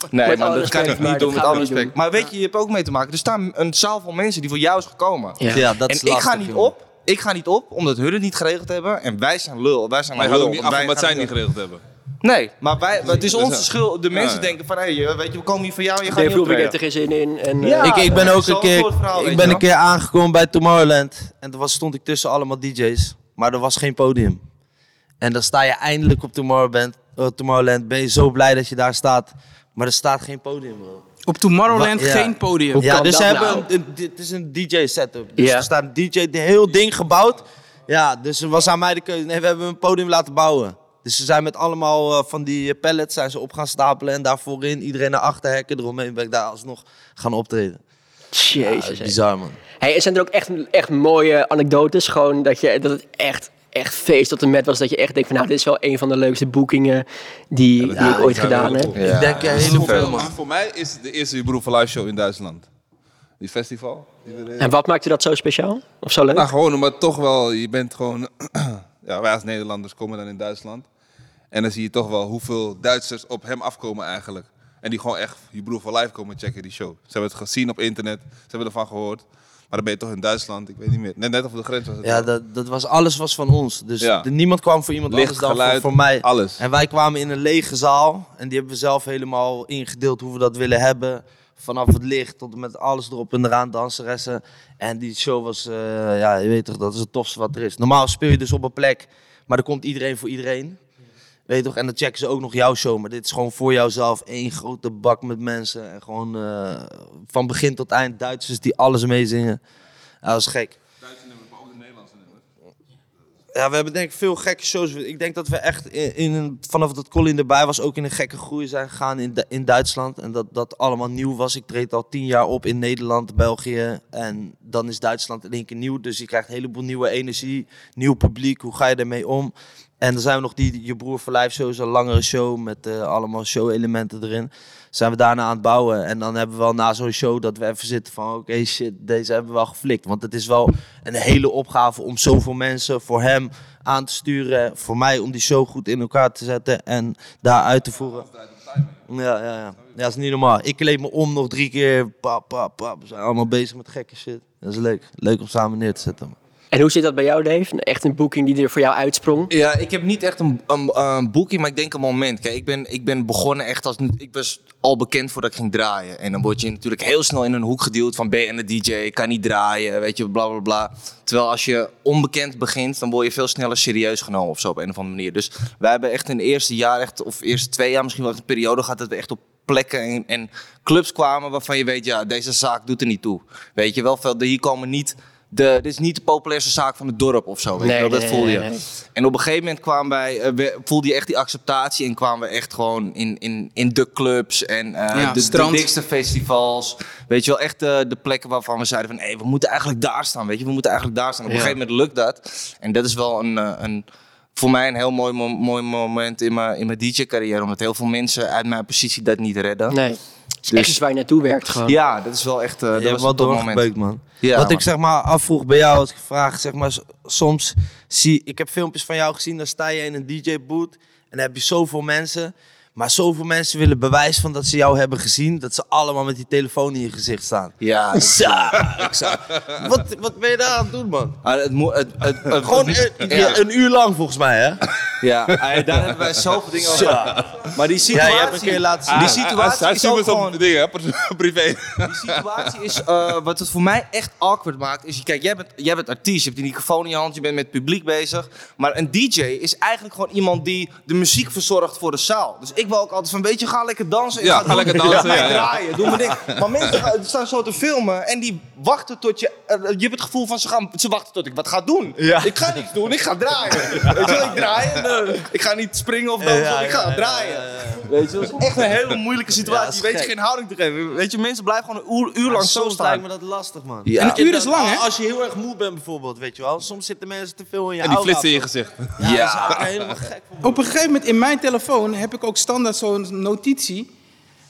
Nee, man, dat kan ik niet doen, dat met gaan alle niet respect. Maar weet je, je hebt ook mee te maken. Er staan een zaal van mensen die voor jou is gekomen. Ja. Ja, dat en is ik ga niet jongen. op. Ik ga niet op, omdat hun het niet geregeld hebben. En wij zijn lul. Wij zijn Maar lul, niet af wij zij niet geregeld hebben. Nee, maar wij, het is onze ja. schuld. De mensen Ja. denken van, hé, hey, weet je, we komen hier voor jou en je gaat Dave niet optreden. er geen zin in. En, Ja. eh, Ik, ik ben ook een keer, verhaal, ik ben een keer aangekomen bij Tomorrowland. En toen was, stond ik tussen allemaal DJ's. Maar er was geen podium. En dan sta je eindelijk op Tomorrowland. eh, Tomorrowland. Ben je zo blij dat je daar staat. Maar er staat geen podium, bro. Op Tomorrowland Wa- ja. geen podium. Ja, dus ze hebben nou? een, een- dit is een DJ-setup. Dus Ja. er staat een DJ, de heel ding gebouwd. Ja, dus er was aan mij de keuze. Nee, we hebben een podium laten bouwen. Dus ze zijn met allemaal eh, van die eh, pallets zijn ze op gaan stapelen. En daar voorin, iedereen naar achter hekken. Eromheen ben ik daar alsnog gaan optreden. Ja, Jezus. hè. bizar, man. Hey, zijn er ook echt, echt mooie anekdotes? Gewoon dat, je, dat het echt, echt feest tot en met was. Dat je echt denkt van nou, dit is wel een van de leukste boekingen die, die ik ooit ja, gedaan heb. Ik denk eh, dat heel veel, Maar man. voor mij is de eerste Je Broer van Live Show in Duitsland. Die festival. En wat maakte dat zo speciaal? Of zo leuk? Nou, gewoon omdat toch wel, je bent gewoon... ja, wij als Nederlanders komen dan in Duitsland. En dan zie je toch wel hoeveel Duitsers op hem afkomen eigenlijk. En die gewoon echt je broer voor live komen checken, die show. Ze hebben het gezien op internet, ze hebben ervan gehoord. Maar dan ben je toch in Duitsland, ik weet niet meer. Net, net over de grens was het. Ja, dat, dat was, alles was van ons. Dus Ja. de- niemand kwam voor iemand Licht, anders dan geluid, voor, voor mij. alles. En wij kwamen in een lege zaal. En die hebben we zelf helemaal ingedeeld hoe we dat willen hebben. Vanaf het licht tot en met alles erop en eraan, danseressen. En die show was, eh, ja, je weet toch, dat is het tofste wat er is. Normaal speel je dus op een plek, maar er komt iedereen voor iedereen. Weet toch, en dan checken ze ook nog jouw show. Maar dit is gewoon voor jouzelf één grote bak met mensen. En gewoon eh, van begin tot eind Duitsers die alles meezingen. Ja, dat is gek. Ja, we hebben denk ik veel gekke shows. Ik denk dat we echt in, in een, vanaf dat Colin erbij was ook in een gekke groei zijn gegaan in, in Duitsland. En dat dat allemaal nieuw was. Ik treed al tien jaar op in Nederland, België. En dan is Duitsland in één keer nieuw. Dus je krijgt een heleboel nieuwe energie, nieuw publiek. Hoe ga je ermee om? En dan zijn we nog die Je Broer voor zo'n langere show met eh, allemaal show-elementen erin. Zijn we daarna aan het bouwen. En dan hebben we wel na zo'n show dat we even zitten van... Oké, shit, deze hebben we wel geflikt. Want het is wel een hele opgave om zoveel mensen voor hem aan te sturen. Voor mij om die show goed in elkaar te zetten en daar uit te voeren. Ja, ja, ja. ja, dat is niet normaal. Ik kleed me om nog drie keer. Pap, pap, pap. We zijn allemaal bezig met gekke shit. Dat is leuk. Leuk om samen neer te zetten. En hoe zit dat bij jou, Dave? Echt een boeking die er voor jou uitsprong? Ja, ik heb niet echt een, een, een boeking, maar ik denk een moment. Kijk, ik ben, ik ben begonnen echt als... Ik was al bekend voordat ik ging draaien. En dan word je natuurlijk heel snel in een hoek geduwd van... Ben je een DJ, kan niet draaien, weet je, bla bla bla. Terwijl als je onbekend begint, dan word je veel sneller serieus genomen of zo op een of andere manier. Dus wij hebben echt in het eerste jaar, echt, of eerste twee jaar misschien wel een periode gehad... dat we echt op plekken en, en clubs kwamen waarvan je weet... Ja, deze zaak doet er niet toe. Weet je wel, hier komen niet... De, dit is niet de populairste zaak van het dorp of zo. Weet je wel, dat nee, voel je. nee, nee. En op een gegeven moment kwamen wij, eh, we- voelde je echt die acceptatie en kwamen we echt gewoon in, in, in de clubs en eh, Ja, de, de dikste festivals. Weet je wel, echt eh, de plekken waarvan we zeiden van, hé, we moeten eigenlijk daar staan, weet je, we moeten eigenlijk daar staan. Op een Ja. gegeven moment lukt dat. En dat is wel een, eh, een voor mij een heel mooi, mo- mooi moment in mijn, in mijn DJ-carrière, omdat heel veel mensen uit mijn positie dat niet redden. Nee. Is Dus- echt iets waar je naartoe werkt gewoon. Ja, dat is wel echt, eh, dat hebt was wel een top moment. doorgebeukt, man. Ja, Wat ik zeg maar afvroeg bij jou, als ik vraag, zeg maar, soms zie ik heb filmpjes van jou gezien, dan sta je in een DJ-boot en dan heb je zoveel mensen, maar zoveel mensen willen bewijs van dat ze jou hebben gezien, dat ze allemaal met die telefoon in je gezicht staan. Ja, is- Wat, wat ben je daar aan het doen, man? Ah, het, mo- het, het, het- Gewoon het- een, ja. een uur lang volgens mij, hè? Ja, ah, daar hebben wij zoveel dingen over. Maar die Ja, situatie, je hebt een keer laten zien. die situatie hij is stuurt ook me zo'n gewoon... dingen, hè, privé. Die situatie is, eh, wat het voor mij echt awkward maakt, is, kijk, jij bent, jij bent artiest, je hebt die microfoon in je hand, je bent met het publiek bezig. Maar een DJ is eigenlijk gewoon iemand die de muziek verzorgt voor de zaal. Dus ik wil ook altijd van, weet je, ga lekker dansen. en Ja, ga lekker dansen, ja, ja. draaien, doe mijn ding. Maar mensen staan zo te filmen en die wachten tot je, eh, je hebt het gevoel van, ze, gaan, ze wachten tot ik wat ga doen. Ik ga niks doen, ik ga draaien. Weet je wel, ik draai en eh, ik ga niet springen of dansen, Ja, ik ga ja, ja, draaien. Weet je, dat is echt een hele moeilijke situatie. weet je geen houding te geven. Weet je, mensen blijven gewoon een uur, uur lang zo soms lijkt staan. me dat lastig, man. Ja. En een uur is lang, hè? Als je heel erg moe bent bijvoorbeeld, weet je wel. Soms zitten mensen te veel in je En die flitsen in je gezicht. Ja, ik helemaal gek Op een gegeven moment in mijn telefoon heb ik ook standaard zo'n notitie.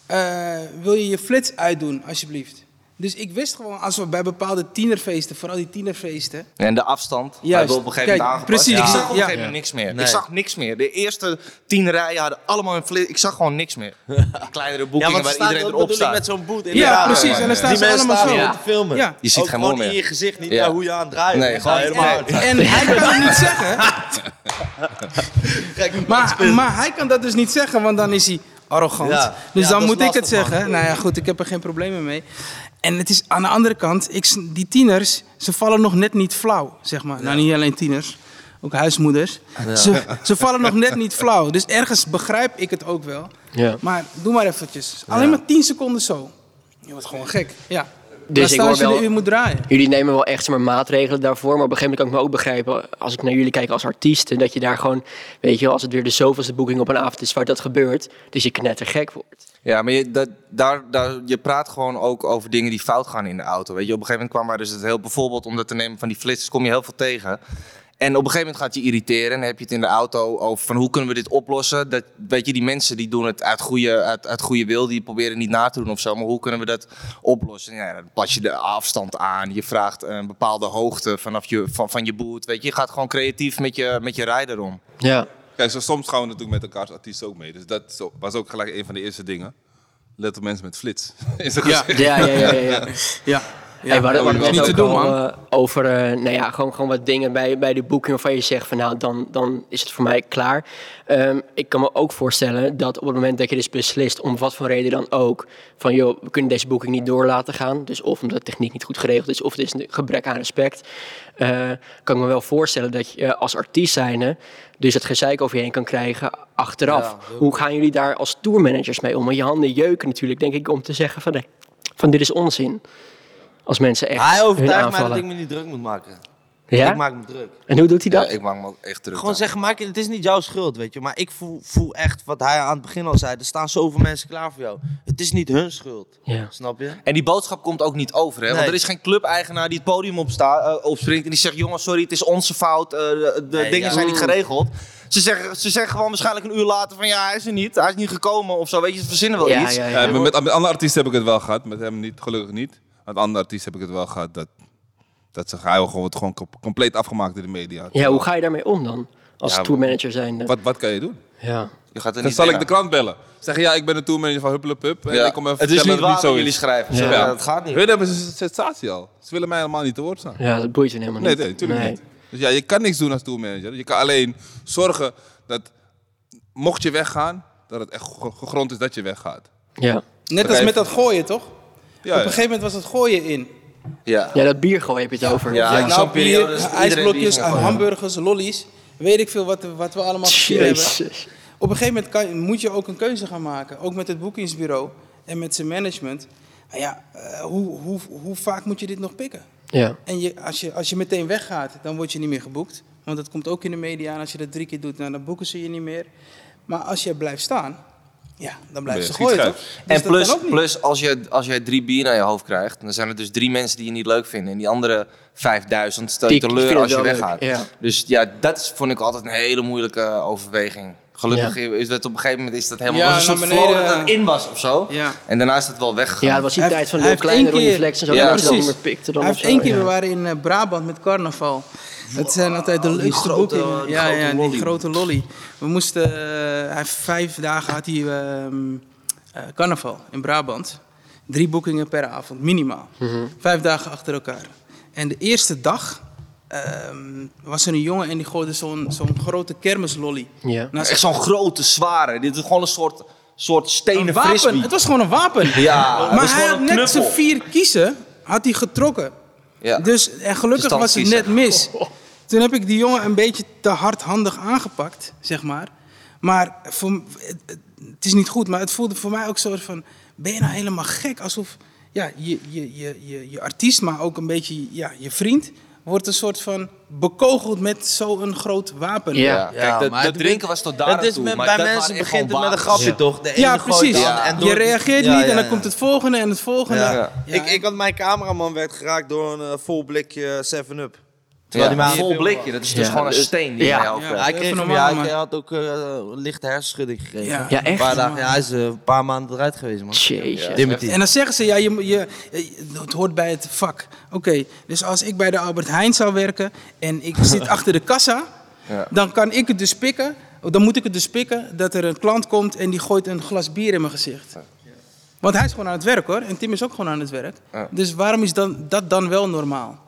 Eh, wil je je flits uitdoen, alsjeblieft? Dus ik wist gewoon, als we bij bepaalde tienerfeesten, vooral die tienerfeesten. En de afstand Juist. hebben we op een gegeven moment Kijk, aangepast. precies. Ik zag op een Ja. gegeven moment niks meer. Nee. Ik zag niks meer. De eerste tien rijen hadden allemaal een flits. Ik zag gewoon niks meer. Kleinere Ja, boekingen waar staat, iedereen dat erop bedoel ik staat. met zo'n boot. Ja, precies. En dan staan Die ze allemaal staan zo. te filmen. Ja. Je ziet Ook geen gewoon in meer. je gezicht, niet Ja. naar hoe je aan het draaien Nee, bent. gewoon Gewoon helemaal nee. En hij kan het niet zeggen. Kijk, Maar, maar hij kan dat dus niet zeggen, want dan is hij arrogant. Ja. Dus Ja, dan moet ik het zeggen. Nou ja, goed, ik heb er geen problemen mee. En het is aan de andere kant, ik, die tieners, ze vallen nog net niet flauw, zeg maar. Nou, niet alleen tieners, ook huismoeders. Ze, ze vallen nog net niet flauw. Dus ergens begrijp ik het ook wel. Ja. Maar doe maar eventjes. Alleen maar 10 seconden zo. Je wordt gewoon gek. Ja. Dus ik hoor als je wel- de uur moet draaien. Jullie nemen wel echt maar, maatregelen daarvoor. Maar op een gegeven moment kan ik me ook begrijpen, als ik naar jullie kijk als artiesten, dat je daar gewoon, weet je wel, als het weer de zoveelste boeking op een avond is waar dat gebeurt, dus je knettergek wordt. Ja, maar je, dat, daar, daar, je praat gewoon ook over dingen die fout gaan in de auto. Weet je, op een gegeven moment kwam er dus het heel, bijvoorbeeld om dat te nemen van die flitsers, kom je heel veel tegen. En op een gegeven moment gaat je irriteren en dan heb je het in de auto over van hoe kunnen we dit oplossen. Dat, weet je, die mensen die doen het uit goede, uit, uit goede wil, die proberen niet na te doen of zo, maar hoe kunnen we dat oplossen? Ja, dan pas je de afstand aan, je vraagt een bepaalde hoogte vanaf je, van, van je boot, weet je. Je gaat gewoon creatief met je, met je rijder om. Ja. Kijk, zo, soms gaan we natuurlijk met elkaar als artiesten ook mee. Dus dat was ook gelijk een van de eerste dingen. Let op mensen met flits. Ja. gezicht. Ja, ja, ja. ja, ja. Ja. Hey, we hadden we hadden niet het te doen, al, man. eh, over eh, nou ja, gewoon, gewoon wat dingen bij, bij de boeking waarvan je zegt van nou, dan, dan is het voor mij klaar. Ehm, ik kan me ook voorstellen dat op het moment dat je dus beslist, om wat voor reden dan ook, van joh, we kunnen deze boeking niet door laten gaan. Dus of omdat de techniek niet goed geregeld is, of het is een gebrek aan respect. eh, kan ik me wel voorstellen dat je als artiest zijnde dus het gezeik over je heen kan krijgen achteraf. Ja, Hoe gaan jullie daar als tourmanagers mee om? Want je handen jeuken natuurlijk, denk ik, om te zeggen van nee, van dit is onzin. Als mensen echt Hij hun overtuigt mij dat ik me niet druk moet maken. Ja? Ik maak me druk. En hoe doet hij Ja, dat? ik maak me ook echt druk. Gewoon aan. zeggen, maak, het is niet jouw schuld, weet je. Maar ik voel, voel echt, wat hij aan het begin al zei, er staan zoveel mensen klaar voor jou. Het is niet hun schuld. Ja. Snap je? En die boodschap komt ook niet over, hè? Want er is geen clubeigenaar die het podium opsta, eh, opspringt en die zegt: jongens, sorry, het is onze fout, eh, de, de Nee, dingen ja. zijn niet geregeld. Ze zeggen, ze zeggen gewoon waarschijnlijk een uur later van ja, hij is er niet, hij is niet gekomen of zo, weet je, ze verzinnen wel Ja, iets. ja, Ja, ja. met, met andere artiesten heb ik het wel gehad, met hem niet, gelukkig niet. Met andere artiesten heb ik het wel gehad dat, dat ze gewoon, wordt gewoon com- compleet afgemaakt in de media. Ja, hoe ga je daarmee om dan? Als Ja, tourmanager zijn. Wat, wat kan je doen? Ja. Je gaat er Dan niet zal ik de krant bellen. Zeggen ja, ik ben de tourmanager van Huppelepup. En Ja. ik kom even Het is vertellen niet dat waar het wat niet zo jullie schrijven. Ja. ja, dat gaat niet. Hun hebben een sensatie al. Ze willen mij helemaal niet te woord staan. ja, dat boeit je helemaal Nee, niet. nee, natuurlijk niet. Dus ja, je kan niks doen als tourmanager. Je kan alleen zorgen dat, mocht je weggaan, dat het echt ge- gegrond is dat je weggaat. Ja. Net als met dat gooien, toch? Ja, Op een gegeven moment was het gooien in. Ja. ja, dat biergooi heb je het over. Ja. Ja, nou, bier, ijsblokjes, hamburgers, lollies. Weet ik veel wat, wat we allemaal gezien hebben. Op een gegeven moment kan, moet je ook een keuze gaan maken. Ook met het boekingsbureau en met zijn management. Nou ja, eh, hoe, hoe, hoe vaak moet je dit nog pikken? Ja. En je, als, je, als je meteen weggaat, dan word je niet meer geboekt. Want dat komt ook in de media. En als je dat drie keer doet, nou, dan boeken ze je niet meer. Maar als je blijft staan, ja, dan blijf Ben ze gooien, toch? Dus En dat plus, plus als, je, als jij drie bier naar je hoofd krijgt, dan zijn er dus drie mensen die je niet leuk vinden. En die andere 5000 stel je teleur als je weggaat. ja. Dus ja, dat is, vond ik altijd een hele moeilijke overweging. Gelukkig is dat op een gegeven moment is dat helemaal Ja, was een soort flow dat het eh, in was of zo. Ja. En daarna is het wel weggegaan. ja, het was die Hij tijd heeft- van de kleine Ronnie Flex en zo. Ja, dat dat precies. Hij heeft één keer, we waren in eh, Brabant met carnaval. Het zijn altijd de die leukste grote- boekingen. die Ja, grote ja, die grote lolly. We moesten, eh, hij vijf dagen had hij ehm, eh, carnaval in Brabant. Drie boekingen per avond, minimaal. Mhm. Vijf dagen achter elkaar. En de eerste dag ehm, was er een jongen en die gooide zo'n zo'n grote kermislolly. Ja. Echt zo'n grote, zware. Dit is gewoon een soort, soort stenen een wapen. frisbee. Het was gewoon een wapen. Ja, maar was hij had net zijn vier kiezen had hij getrokken. Ja. Dus, en gelukkig Stand was het net mis. Toen heb ik die jongen een beetje te hardhandig aangepakt, zeg maar. Maar voor, het, is niet goed, maar het voelde voor mij ook zo van... Ben je nou helemaal gek? Alsof ja, je, je, je, je, je artiest, maar ook een beetje ja, je vriend... wordt een soort van bekogeld met zo'n groot wapen. Ja. Ja, kijk, dat, maar dat het- drinken was tot daar is toe, met, bij mensen begint het met een grapje, toch? De ene Ja, precies. dan en door- Je reageert Ja, niet ja, en dan ja. komt het volgende en het volgende. Ja. Ja. Ik, ik had mijn cameraman werd geraakt door een eh, vol blikje 7-Up. Ja, Terwijl die een mij vol blikje, dat is dus Ja, gewoon een dus- steen die ja. helpt. Ja. hij, kreeg hem, normaal, ja, hij had ook eh, een lichte hersenschudding gekregen. Ja. Ja, echt? Een paar dagen, ja, hij is eh, een paar maanden eruit geweest, man. En dan zeggen ze, ja, je, je, je- het hoort bij het vak. Oké, dus als ik bij de Albert Heijn zou werken en ik zit achter de kassa, Ja. dan kan ik het dus pikken. Dan moet ik het dus pikken dat er een klant komt en die gooit een glas bier in mijn gezicht. Want hij is gewoon aan het werk hoor, en Tim is ook gewoon aan het werk. Ja. Dus waarom is dan, dat dan wel normaal?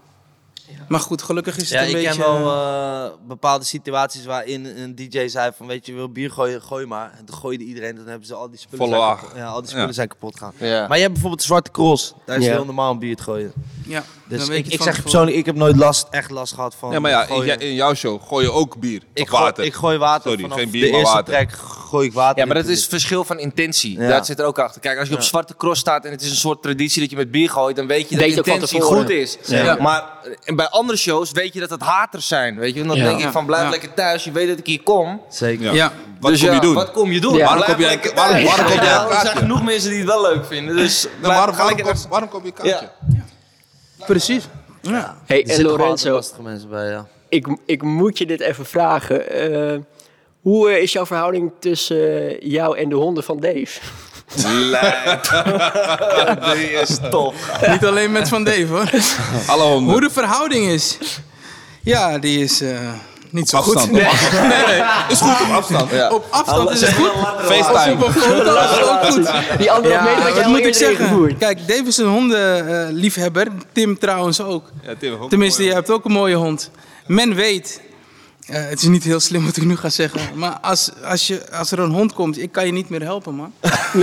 Maar goed, gelukkig is het Ja, een ik beetje... ken wel eh, bepaalde situaties waarin een DJ zei van, weet je, je wil bier gooien, gooi maar. En toen gooide iedereen, dan hebben ze al die spullen, Volle zijn laag. kapot, ja, al die spullen Ja. zijn kapot gegaan. Ja. Maar je hebt bijvoorbeeld de Zwarte Cross, daar is Ja. heel normaal om bier te gooien. ja, Dus ik, ik zeg persoonlijk, ik heb nooit last, echt last gehad van Ja, maar ja, in, gooien. jij- in jouw show gooi je ook bier ik, of gooi, water. ik gooi water Sorry, vanaf geen bier, de maar eerste water. trek gooi ik water Ja, maar dat het is verschil van intentie. Ja. Dat zit er ook achter. Kijk, als je op Zwarte Cross staat en het is een soort traditie dat je met bier gooit, dan weet je dat de intentie goed is. Ja. Maar bij andere shows weet je dat het haters zijn. Weet je? En dan Ja. denk ik van blijf Ja. lekker thuis, je weet dat ik hier kom. Zeker. Ja. Ja. Wat dus kom ja, je doen? Wat kom je doen? Ja. Waarom kom lekker waarom- waarom kom een Er zijn genoeg mensen die het wel leuk vinden. Dus Nou, waarom, waarom, kom, waarom kom je kaartje? Ja. Precies. Ja. Hey, Er en Lorenzo, lastige mensen bij, ja. ik, ik moet je dit even vragen. Eh, hoe eh, is jouw verhouding tussen eh, jou en de honden van Dave? Lijp. Die is top. Niet alleen met Van Dave hoor. Alle honden. Hoe de verhouding is. Ja, die is, eh, niet zo Afstand. goed. Nee. Nee, nee. Is goed op afstand. Ja. Op afstand is het goed. FaceTime. Op foto is het ook goed. Die andere meter je wat al moet ik zeggen? Kijk, Dave is een hondenliefhebber. Tim trouwens ook. Ja, Tim, ook Tenminste, je hebt ook een mooie hond. Men weet, eh, het is niet heel slim wat ik nu ga zeggen, maar als, als, je, als er een hond komt, ik kan je niet meer helpen, man.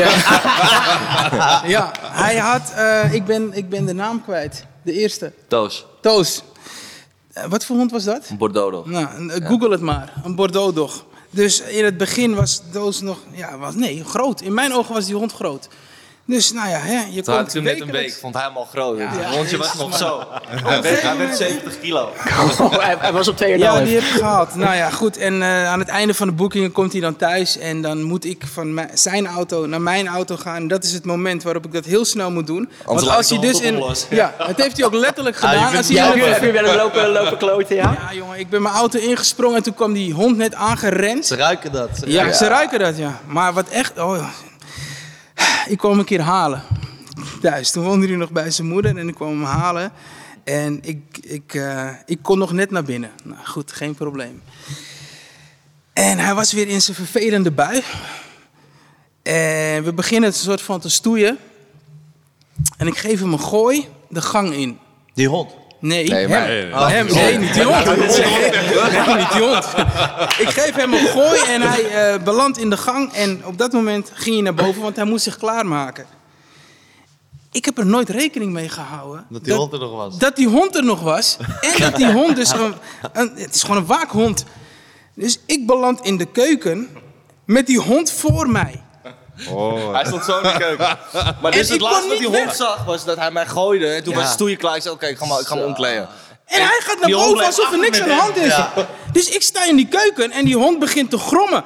ja, hij had, eh, ik, ben, ik ben de naam kwijt, de eerste. Toos, Toos. Eh, wat voor hond was dat? Bordeaux. Nou, eh, google het maar. Een Bordeaux dog. Dus in het begin was Toos nog, ja, was, nee, groot. In mijn ogen was die hond groot. Dus nou ja, hè, je Toen komt ik hem net een week, vond hij hem al groot. Ja, het hondje was nog zo. Hij werd, hij werd 70 kilo. Oh, hij, hij was op 2,5. Ja, die heb ik gehaald. Nou ja, goed. En eh, aan het einde van de boekingen komt hij dan thuis. En dan moet ik van mijn- zijn auto naar mijn auto gaan. Dat is het moment waarop ik dat heel snel moet doen. Want als hij dus in. los. Ja, het heeft hij ook letterlijk je gedaan. Als hij Ja, heb over- je, wel een lopen, lopen kloten, ja? ja, jongen, ik ben mijn auto ingesprongen en toen kwam die hond net aangerend. Ze ruiken dat. Ze Ja, ze ruiken dat, ja. Maar wat echt... Oh, ja. Ik kwam een keer halen. Thuis. Toen woonde hij nog bij zijn moeder en ik kwam hem halen. En ik, ik, eh, ik kon nog net naar binnen. Nou goed, geen probleem. En hij was weer in zijn vervelende bui. En we beginnen het soort van te stoeien. En ik geef hem een gooi de gang in. Die hond. Nee, Nee, hem. Nee, nee. Oh, hem. Nee, niet die hond. Nee, niet die hond. Ik geef hem een gooi en hij eh, belandt in de gang. En op dat moment ging hij naar boven, want hij moest zich klaarmaken. Ik heb er nooit rekening mee gehouden. Dat die hond er nog was. Dat die hond er nog was. En dat die hond dus een, een... Het is gewoon een waakhond. Dus ik beland in de keuken met die hond voor mij. Hij stond zo in de keuken. Maar En dus het laatste wat die niet hond weg. zag, was dat hij mij gooide. En toen Ja. was het stoeien klaar. Ik zei, oké, ik ga me, ik ga me omkleden. En hij gaat naar boven alsof er niks met aan de hem. hand is. Dus ik sta in die keuken en die hond begint te grommen.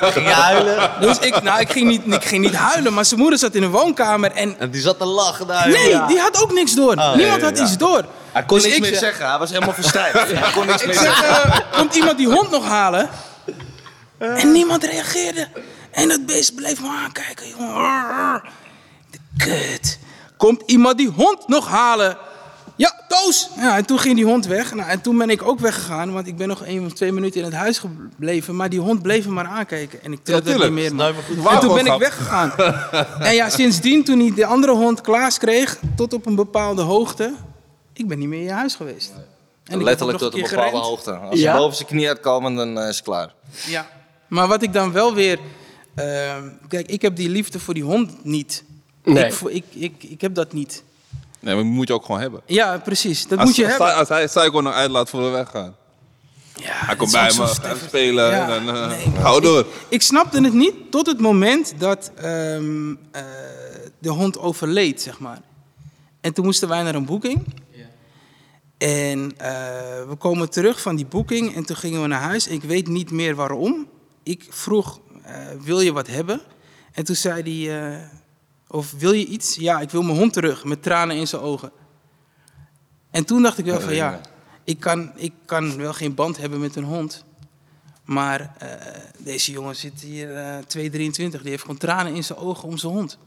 Ging je huilen? Dus ik, nou, ik, ging niet, ik ging niet huilen, maar zijn moeder zat in de woonkamer en... En die zat te lachen daar. Nee, die had ook niks door. Niemand had ja. iets door. Hij kon Dus niks ik meer zeg- zeggen. Hij was helemaal verstijfd. Hij kon niks Ik meer zeg, zeggen. eh, komt iemand die hond nog halen? En niemand reageerde. En dat beest bleef me aankijken, jongen. De kut. Komt iemand die hond nog halen? Ja, Toos! Ja, en toen ging die hond weg. Nou, en toen ben ik ook weggegaan, want ik ben nog één of twee minuten in het huis gebleven. Maar die hond bleef me maar aankijken. En ik telde het niet meer. Nou, maar goed. En toen ben ik weggegaan. en ja, sindsdien, toen hij de andere hond Klaas kreeg, tot op een bepaalde hoogte, ik ben niet meer in je huis geweest. En Letterlijk tot een keer bepaalde gerend. hoogte. Als Ja. hij boven zijn knie uitkomen, dan eh, is het klaar. Ja. Maar wat ik dan wel weer... ehm, kijk, ik heb die liefde voor die hond niet. Nee. Ik, ik, ik, ik heb dat niet. Nee, maar die moet je ook gewoon hebben. Ja, precies. Dat Als, moet je als, hebben. Hij, als hij Psycho nog uitlaat voor we weggaan. Ja, Hij komt bij me, stevig. gaat spelen Ja, en dan uh, nee, man. gaan we door. Ik snapte het niet tot het moment dat ehm, eh, de hond overleed, zeg maar. En toen moesten wij naar een boeking. En eh, we komen terug van die boeking en toen gingen we naar huis. Ik weet niet meer waarom. Ik vroeg, eh, wil je wat hebben? En toen zei hij, eh, of wil je iets? Ja, ik wil mijn hond terug, met tranen in zijn ogen. En toen dacht ik wel van ja, ik kan, ik kan wel geen band hebben met een hond. Maar eh, deze jongen zit hier eh 223, die heeft gewoon tranen in zijn ogen om zijn hond.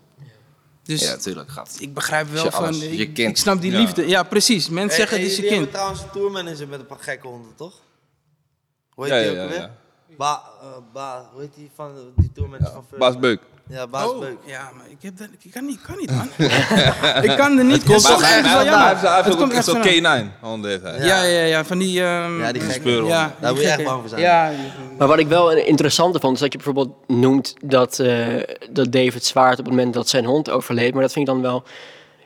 Dus Ja, tuurlijk. Gaat. ik begrijp wel Je van, alles, ik, je kind. ik snap die Ja. liefde. Ja, precies. Mensen zeggen Hey, het is je kind. hebben trouwens een tourmanager met een paar gekke honden, toch? Hoe heet Ja, die ja, ook ja. Ba, ba, hoe heet die van die tourmanager van Baas Beuk. Ja, Baas Oh, Beuk. ja, maar ik, heb dat, ik kan niet, kan niet, man. ik kan er niet. Komt hij echt wel hij jammer. heeft hij ook echt van- K9 honden heeft hij. Ja, ja, ja, van die... ehm, Ja, die gekke. Ja, Daar moet je echt bang voor zijn. Ja, Maar wat ik wel een interessante vond, is dat je bijvoorbeeld noemt dat, eh, dat David zwaart op het moment dat zijn hond overleed. Maar dat vind ik dan wel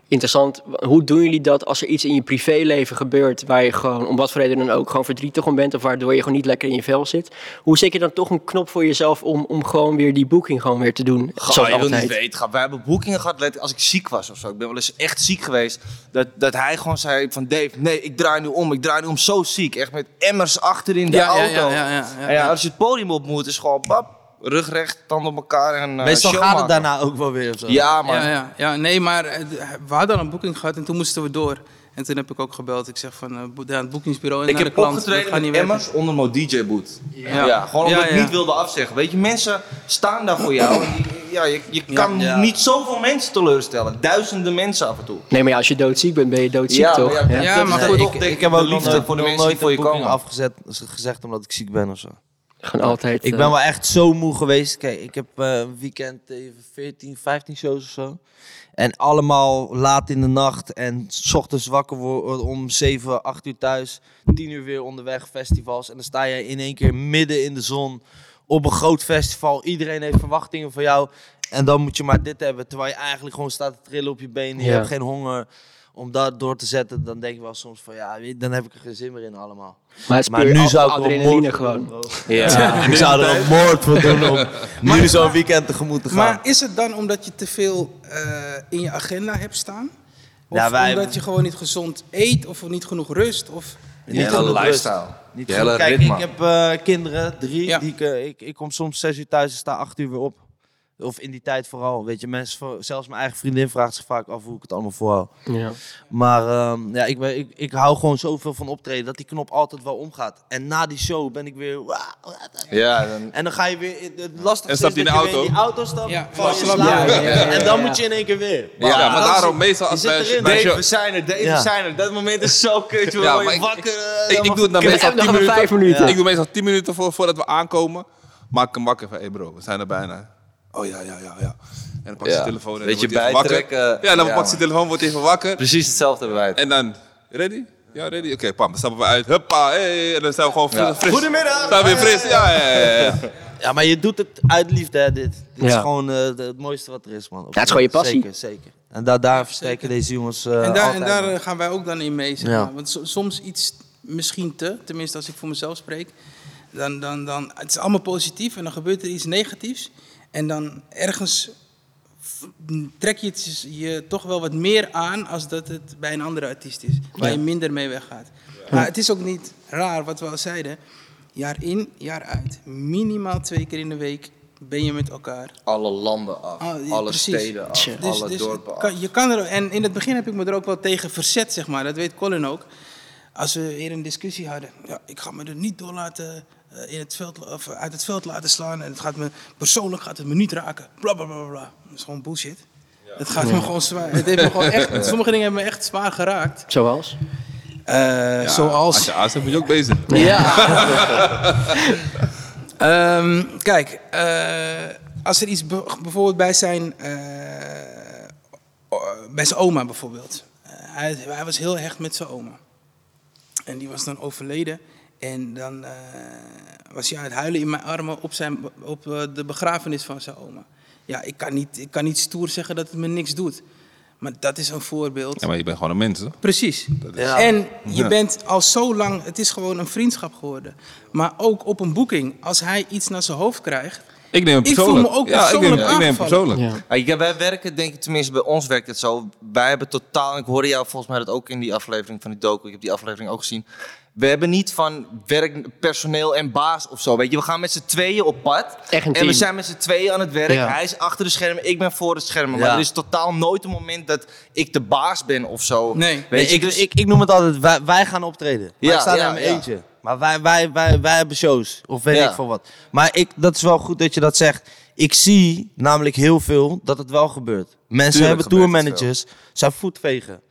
interessant. Hoe doen jullie dat als er iets in je privéleven gebeurt waar je gewoon, om wat voor reden dan ook, gewoon verdrietig om bent of waardoor je gewoon niet lekker in je vel zit? Hoe zet je dan toch een knop voor jezelf om, om gewoon weer die boeking gewoon weer te doen? Zoals je wil niet weten. Wij hebben boekingen gehad als ik ziek was of zo. Ik ben wel eens echt ziek geweest. Dat, dat hij gewoon zei van Dave, nee, ik draai nu om. Ik draai nu om zo ziek. Echt met emmers achter in de Ja, ja, auto. ja, ja, ja, ja. En ja, als je het podium op moet, is gewoon bap. Rug recht, tanden op elkaar en eh, Meestal show gaat het daarna ook wel weer of zo. Ja, maar Ja, ja, ja, nee, maar eh, we hadden al een boeking gehad en toen moesten we door. En toen heb ik ook gebeld. Ik zeg van, eh, ja, het boekingsbureau en ik naar heb de klant. opgetreden met niet werken. Emmers onder mijn DJ-boot. Ja. Ja. gewoon omdat Ja, ik niet wilde afzeggen. Weet je, mensen staan daar voor jou. Ja, je, je kan Ja. niet zoveel mensen teleurstellen. Duizenden mensen af en toe. Nee, maar ja, als je doodziek bent, ben je doodziek, toch? ja, maar goed, ik, ik heb ook nog liefde voor de mensen die nooit voor je komen. afgezet, gezegd omdat ik ziek ben of zo. Gewoon altijd. Ik eh, ben wel echt zo moe geweest. Kijk, ik heb eh, een weekend even 14, 15 shows of zo. En allemaal laat in de nacht. En s ochtends wakker worden om 7, 8 uur thuis. 10 uur weer onderweg, festivals. En dan sta je in één keer midden in de zon op een groot festival. Iedereen heeft verwachtingen van jou. En dan moet je maar dit hebben. Terwijl je eigenlijk gewoon staat te trillen op je benen. Je Ja. hebt geen honger om dat door te zetten. Dan denk ik wel soms van ja, dan heb ik er geen zin meer in allemaal. maar nu ad- zou ik er wel adrenaline gewoon. doen, bro. Ja. Ik zou er een moord voor doen om nu zo'n weekend tegemoet te gaan. Maar is het dan omdat je te veel eh, in je agenda hebt staan? Of Ja, wij- omdat je gewoon niet gezond eet of niet genoeg rust? Of... Die hele genoeg rust. lifestyle. Niet goed. hele Kijk, ritme. ik heb eh, kinderen, drie. Ja. Die ik, eh, ik, ik kom soms zes uur thuis en sta acht uur weer op. Of in die tijd vooral. Weet je, mensen, zelfs mijn eigen vriendin vraagt zich vaak af hoe ik het allemaal voorhoud. Ja. Maar ehm, ja, ik, ben, ik, ik hou gewoon zoveel van optreden dat die knop altijd wel omgaat. En na die show ben ik weer... Ja, dan, En dan ga je weer... Het lastigste En stapt is dat in de je weer in auto? die auto stapt. Ja, je in slaap. slaap. Ja, ja, ja, ja, En dan moet je in één keer weer. Ja, Ja, maar daarom meestal je als Dave, we zijn er, Dave, Ja. we zijn er. Dat moment is zo kut. Ja, maar je ik- wakker. eh, Ik, ik doe het dan meestal nog 10 even minuten. vijf minuten. Ik doe meestal 10 minuten voor, voordat we aankomen. Maak hem wakker van, hé bro, we zijn er bijna. Oh ja, ja, ja, ja. En dan pak je Ja. zijn telefoon en Beetje dan wordt hij even wakker. bijtrekken. Ja, dan Ja, pak je zijn telefoon, wordt hij even wakker. Precies hetzelfde het. En dan, ready? Ja, ready? Oké, pam, dan stappen we uit. Huppa, hey, en dan zijn we gewoon fris. Ja. fris. Goedemiddag. Zijn we weer fris? Ja, ja, ja. ja. Maar je doet het uit liefde, hè, dit. Dit is gewoon eh, het mooiste wat er is, man. Ja, het is gewoon je passie. Zeker, zeker. En daar, daar versterken deze jongens eh en daar, en daar gaan wij ook dan in mee. Zeg Ja. maar. Want so- soms iets misschien te, tenminste als ik voor mezelf spreek. Dan, dan, dan, het is allemaal positief en dan gebeurt er iets negatiefs. En dan ergens trek je het je toch wel wat meer aan als dat het bij een andere artiest is. Waar je minder mee weggaat. Maar het is ook niet raar wat we al zeiden. Jaar in, jaar uit. Minimaal twee keer in de week ben je met elkaar. Alle landen af, Ah, alle precies. steden af, Tja. Dus- alle dus dorpen af. je kan er, en in het begin heb ik me er ook wel tegen verzet, zeg maar. Dat weet Colin ook. Als we weer een discussie hadden. Ja, ik ga me er niet door laten, in het veld, of uit het veld laten slaan. En het gaat me, persoonlijk gaat het me niet raken. Bla, bla, bla, bla. Dat is gewoon bullshit. Het gaat me gewoon zwaar. Het heeft me gewoon echt, sommige dingen hebben me echt zwaar geraakt. Zoals? Eh, Ja, zoals... Als je moet je ook bezig. Ehm, kijk, eh, als er iets be- bijvoorbeeld bij zijn, eh, bij zijn oma bijvoorbeeld. Eh, hij, hij was heel hecht met zijn oma. En die was dan overleden. En dan eh, was hij aan het huilen in mijn armen op, zijn, op eh, de begrafenis van zijn oma. Ja, ik kan, niet, ik kan niet stoer zeggen dat het me niks doet. Maar dat is een voorbeeld. Ja, maar je bent gewoon een mens, hè? Precies. Ja. En je Ja. bent al zo lang, het is gewoon een vriendschap geworden. Maar ook op een boeking, als hij iets naar zijn hoofd krijgt. Ik neem hem Ik voel persoonlijk. me ook ja, ik neem, persoonlijk ik neem hem aangevallen. persoonlijk. Ja. Ja, wij werken, denk ik, tenminste bij ons werkt het zo. Wij hebben totaal, ik hoorde jou volgens mij dat ook in die aflevering van die docu, ik heb die aflevering ook gezien. We hebben niet van werk, personeel en baas of zo, weet je. We gaan met z'n tweeën op pad. Echt een en team. we zijn met z'n tweeën aan het werk. Ja. Hij is achter de schermen, ik ben voor de schermen. Maar Ja. er is totaal nooit een moment dat ik de baas ben of zo. Nee. Weet Nee, je, ik, dus- ik, ik noem het altijd, wij, wij gaan optreden. Ja, wij staan ja, in eentje. Maar wij, wij, wij, wij hebben shows. Of weet Ja. ik veel wat. Maar ik, dat is wel goed dat je dat zegt. Ik zie namelijk heel veel dat het wel gebeurt. Mensen Tuurlijk hebben tourmanagers, zijn voetvegen.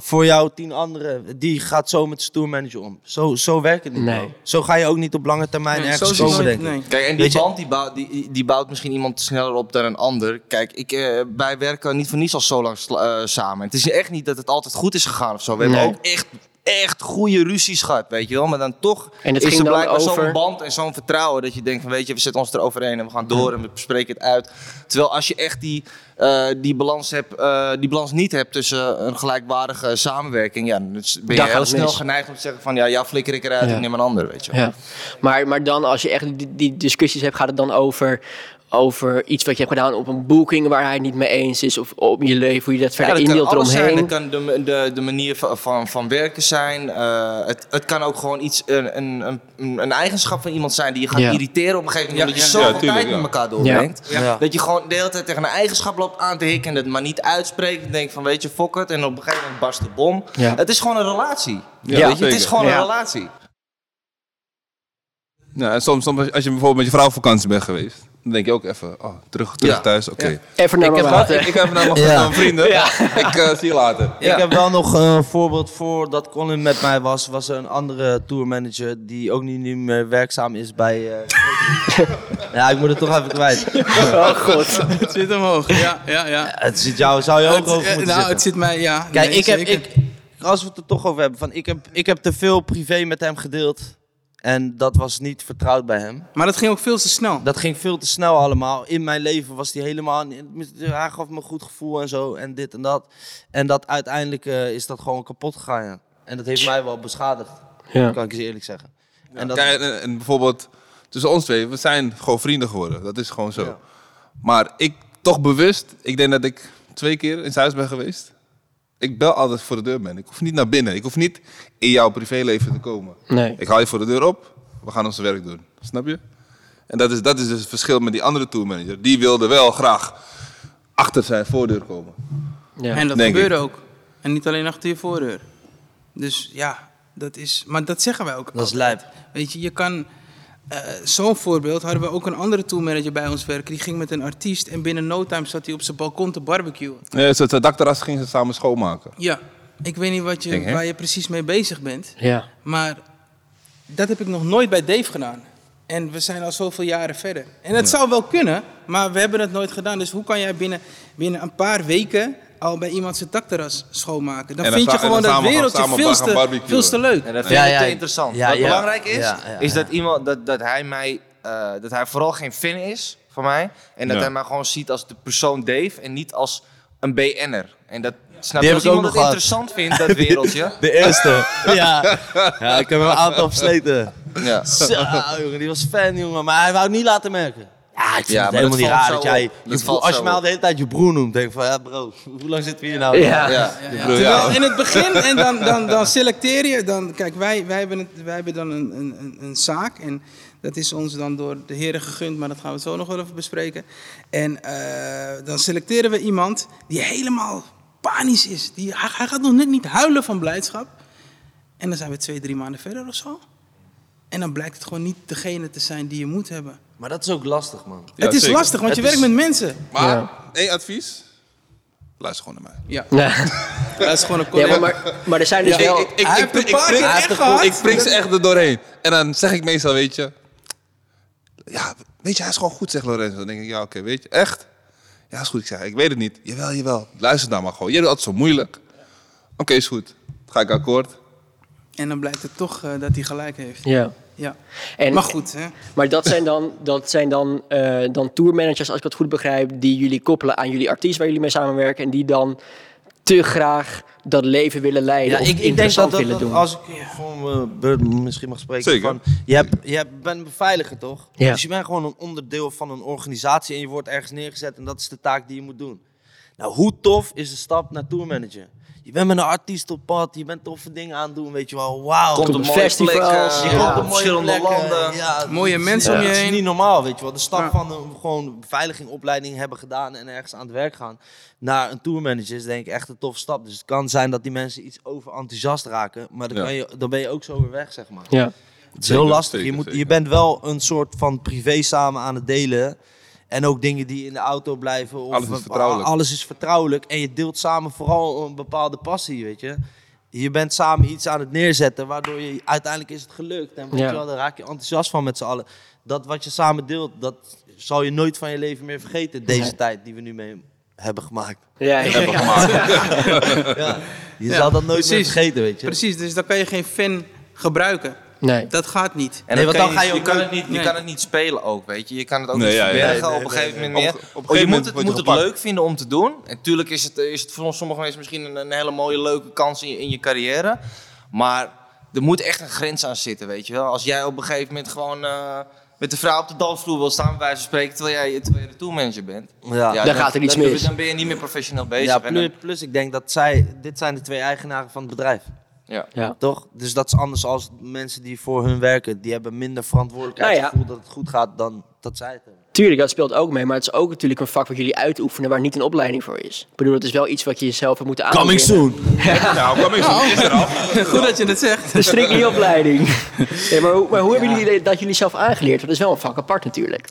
Voor jou tien anderen, die gaat zo met zijn tourmanager om. Zo, zo werkt het niet. Nee. Zo ga je ook niet op lange termijn Nee, ergens komen, je denk nooit- ik. nee. Kijk, en die Weet je- band die bouwt, die, die bouwt misschien iemand sneller op dan een ander. Kijk, ik, eh, wij werken niet voor niets al zo lang eh, samen. Het is echt niet dat het altijd goed is gegaan of zo. We Nee. hebben ook echt, echt goede ruzies gehad, weet je wel. Maar dan toch En het is ging er blijkbaar zo'n band en zo'n vertrouwen dat je denkt van, weet je, we zetten ons eroverheen en we gaan door en we bespreken het uit. Terwijl als je echt die, eh, die, balans, hebt, eh, die balans niet hebt tussen een gelijkwaardige samenwerking, ja, dan ben je heel snel mis. geneigd om te zeggen van, ja, jou flikker ik eruit, Ja. ik neem een ander, weet je wel. Ja. Maar, maar dan, als je echt die, die discussies hebt, gaat het dan over over iets wat je hebt gedaan op een boeking waar hij niet mee eens is? Of op je leven, hoe je dat Ja, verder dat kan indeelt zijn. eromheen? Dat kan de, de, de manier van, van, van werken zijn. Eh, het, het kan ook gewoon iets, een, een, een, een eigenschap van iemand zijn die je gaat Ja. irriteren op een gegeven moment. Ja, omdat je ja. zoveel Ja, tuurlijk, tijd ja. met elkaar doorbrengt. Ja. Ja. Dat je gewoon de hele tijd tegen een eigenschap loopt aan te hikken en het maar niet uitspreekt. En denkt van weet je, fok het. En op een gegeven moment barst de bom. Ja. Het is gewoon een relatie. Ja, weet je? Het is gewoon Ja. een relatie. Ja, en soms, soms als je bijvoorbeeld met je vrouw op vakantie bent geweest, dan denk je ook even, oh, terug, terug Ja. thuis, oké. Even naar Ik, mijn heb wel- ik, ik heb naar mijn, Ja. vrienden. Ik eh, zie je later. Ja. Ik heb wel nog een voorbeeld voor dat Colin met mij was. Was er een andere tourmanager die ook niet, niet meer werkzaam is bij. eh, ja, ik moet het toch even kwijt. Oh god. Het zit omhoog. Ja, ja, ja. Het zit jou, zou je ook Het, over eh, moeten nou, zitten. het zit mij, ja. Kijk, nee, ik heb, ik, als we het er toch over hebben, van, ik, heb, ik heb te veel privé met hem gedeeld. En dat was niet vertrouwd bij hem. Maar dat ging ook veel te snel. Dat ging veel te snel allemaal. In mijn leven was hij helemaal... niet- Hij gaf me een goed gevoel en zo en dit en dat. En dat uiteindelijk eh, is dat gewoon kapot gegaan, ja. En dat heeft mij wel beschadigd, Ja. kan ik eens eerlijk zeggen. En dat, Kijk, en, en bijvoorbeeld tussen ons twee, we zijn gewoon vrienden geworden. Dat is gewoon zo. Ja. Maar ik toch bewust, ik denk dat ik twee keer in zijn huis ben geweest. Ik bel altijd voor de deur ben. Ik hoef niet naar binnen. Ik hoef niet in jouw privéleven te komen. Nee. Ik haal je voor de deur op. We gaan ons werk doen. Snap je? En dat is, dat is dus het verschil met die andere tourmanager. Die wilde wel graag achter zijn voordeur komen. Ja. En dat gebeurde ook. En niet alleen achter je voordeur. Dus ja, dat is... Maar dat zeggen wij ook. dat is lijp. Weet je, je kan... eh, Zo'n voorbeeld hadden we ook een andere tourmanager bij ons werken. Die ging met een artiest en binnen no time zat hij op zijn balkon te barbecuen. Nee, het het dakterras gingen ze samen schoonmaken. Ja, ik weet niet wat je, waar je precies mee bezig bent. Ja. Maar dat heb ik nog nooit bij Dave gedaan. En we zijn al zoveel jaren verder. En het zou wel kunnen, maar we hebben het nooit gedaan. Dus hoe kan jij binnen, binnen een paar weken al bij iemand zijn dakterras schoonmaken? Dan vind je gewoon dat wereldje veel te, barbecuen. veel te leuk. En dat vind Ja, ik ja. te interessant. Ja, Wat ja. belangrijk is, Ja, ja, is ja. dat, iemand, dat, dat hij mij, eh, dat hij vooral geen fan is van mij. En dat Ja. hij mij gewoon ziet als de persoon Dave en niet als een BN'er. En dat snap je, heb als iemand het interessant vindt, dat wereldje. De eerste. ja. ja, ik heb er een aantal versleten. Ja. Zo, jongen, die was fan, jongen. Maar hij wou het niet laten merken. Ja, ik vind Ja, het helemaal niet raar dat jij... je broer- als je mij al de hele tijd je broer noemt, denk ik van... Ja, bro, hoe lang zitten we hier nou? Ja. Ja. Terwijl in het begin, en dan, dan, dan selecteer je, dan, kijk, wij, wij, hebben, het, wij hebben dan een, een, een- een zaak en dat is ons dan door de heren gegund, maar dat gaan we zo nog wel even bespreken. En eh, dan selecteren we iemand die helemaal panisch is. Die, hij, hij gaat nog net niet huilen van blijdschap. En dan zijn we twee, drie maanden verder of zo. En dan blijkt het gewoon niet degene te zijn die je moet hebben. Maar dat is ook lastig, man. Ja, het is zeker. lastig, want je werkt met mensen. Maar, Ja. één advies. Luister gewoon naar mij. Ja, Ja. dat is gewoon een Ja, collega. maar, maar, maar er zijn dus Ja, wel... ik, ik, Hij ik, heeft een ik, paar prik- keer hij echt heeft een- gehad. ik prik ze echt er doorheen. En dan zeg ik meestal, weet je... Ja, weet je, hij is gewoon goed, zegt Lorenzo. Dan denk ik, ja, oké, weet je, echt? Ja, is goed. Ik zeg, ik weet het niet. Jawel, jawel. Luister nou maar gewoon. Jij doet altijd zo moeilijk. Oké, is goed. Ga ik akkoord. En dan blijkt het toch eh, dat hij gelijk heeft. Ja. Ja. En, Maar goed, hè? Maar dat zijn dan, dat zijn dan, eh, dan tourmanagers, als ik het goed begrijp, die jullie koppelen aan jullie artiest waar jullie mee samenwerken. En die dan te graag dat leven willen leiden Ja, of ik, ik denk interessant dat, dat, willen dat doen. als ik mijn beurt misschien mag spreken. Zeker. Van, je, hebt, je hebt, bent een beveiliger, toch? Ja. Dus je bent gewoon een onderdeel van een organisatie en je wordt ergens neergezet en dat is de taak die je moet doen. Nou, hoe tof is de stap naar tourmanager? Je bent met een artiest op pad, je bent toffe dingen aan het doen, weet je wel. Wauw. Komt op festivals, plekken, je komt op mooie verschillende landen. Ja, Mooie mensen om je Het is heen. niet normaal, weet je wel. De stap Ja. van een gewoon beveiligingopleiding hebben gedaan en ergens aan het werk gaan naar een tourmanager is denk ik echt een toffe stap. Dus het kan zijn dat die mensen iets overenthousiast raken, maar dan, Ja. kan je, dan ben je ook zo weer weg, zeg maar. Ja. Het is heel lastig. zeker, je, moet, je bent wel een soort van privé samen aan het delen. En ook dingen die in de auto blijven. Of Alles is vertrouwelijk. Alles is vertrouwelijk. En je deelt samen vooral een bepaalde passie, weet je. Je bent samen iets aan het neerzetten, waardoor je uiteindelijk is het gelukt. En weet Ja. je wel, daar raak je enthousiast van met z'n allen. Dat wat je samen deelt, dat zal je nooit van je leven meer vergeten. Deze Nee. tijd die we nu mee hebben gemaakt. Ja, ja, ja. Ja. Je Ja, zal dat nooit meer vergeten, weet je. Precies, dus dan kan je geen fan gebruiken. Nee. Dat gaat niet. En Nee, dan want kan dan je, ga je je, ook kan het niet, je nee. kan het niet spelen ook, weet je. Je kan het ook Nee, niet verbergen Nee, nee, op een gegeven nee, moment nee. meer. Op- op een Oh, je moet het, je moet het leuk vinden om te doen. En natuurlijk is het, is het voor sommige mensen misschien een, een hele mooie, leuke kans in, je- in je carrière. Maar er moet echt een grens aan zitten, weet je wel. Als jij op een gegeven moment gewoon... eh, met de vrouw op de dansvloer wil staan, bij wijze van spreken, terwijl jij, terwijl je de tourmanager bent. Ja. Dan gaat er iets mis. Dan ben je niet meer professioneel bezig. Ja, plus, plus ik denk dat zij, dit zijn de twee eigenaren van het bedrijf. Ja. Ja. Toch? Dus dat is anders als mensen die voor hun werken. Die hebben minder verantwoordelijkheidsgevoel Nou dat het goed gaat dan dat zij het hebben. Tuurlijk, dat speelt ook mee, maar het is ook natuurlijk een vak wat jullie uitoefenen waar niet een opleiding voor is. Ik bedoel, het is wel iets wat je jezelf hebt moeten aanleren. soon. Nou, kom eens, is er al. Goed dat je het zegt. De strictly opleiding. Nee, maar hoe, maar hoe hebben jullie dat jullie zelf aangeleerd? Dat is wel een vak apart natuurlijk.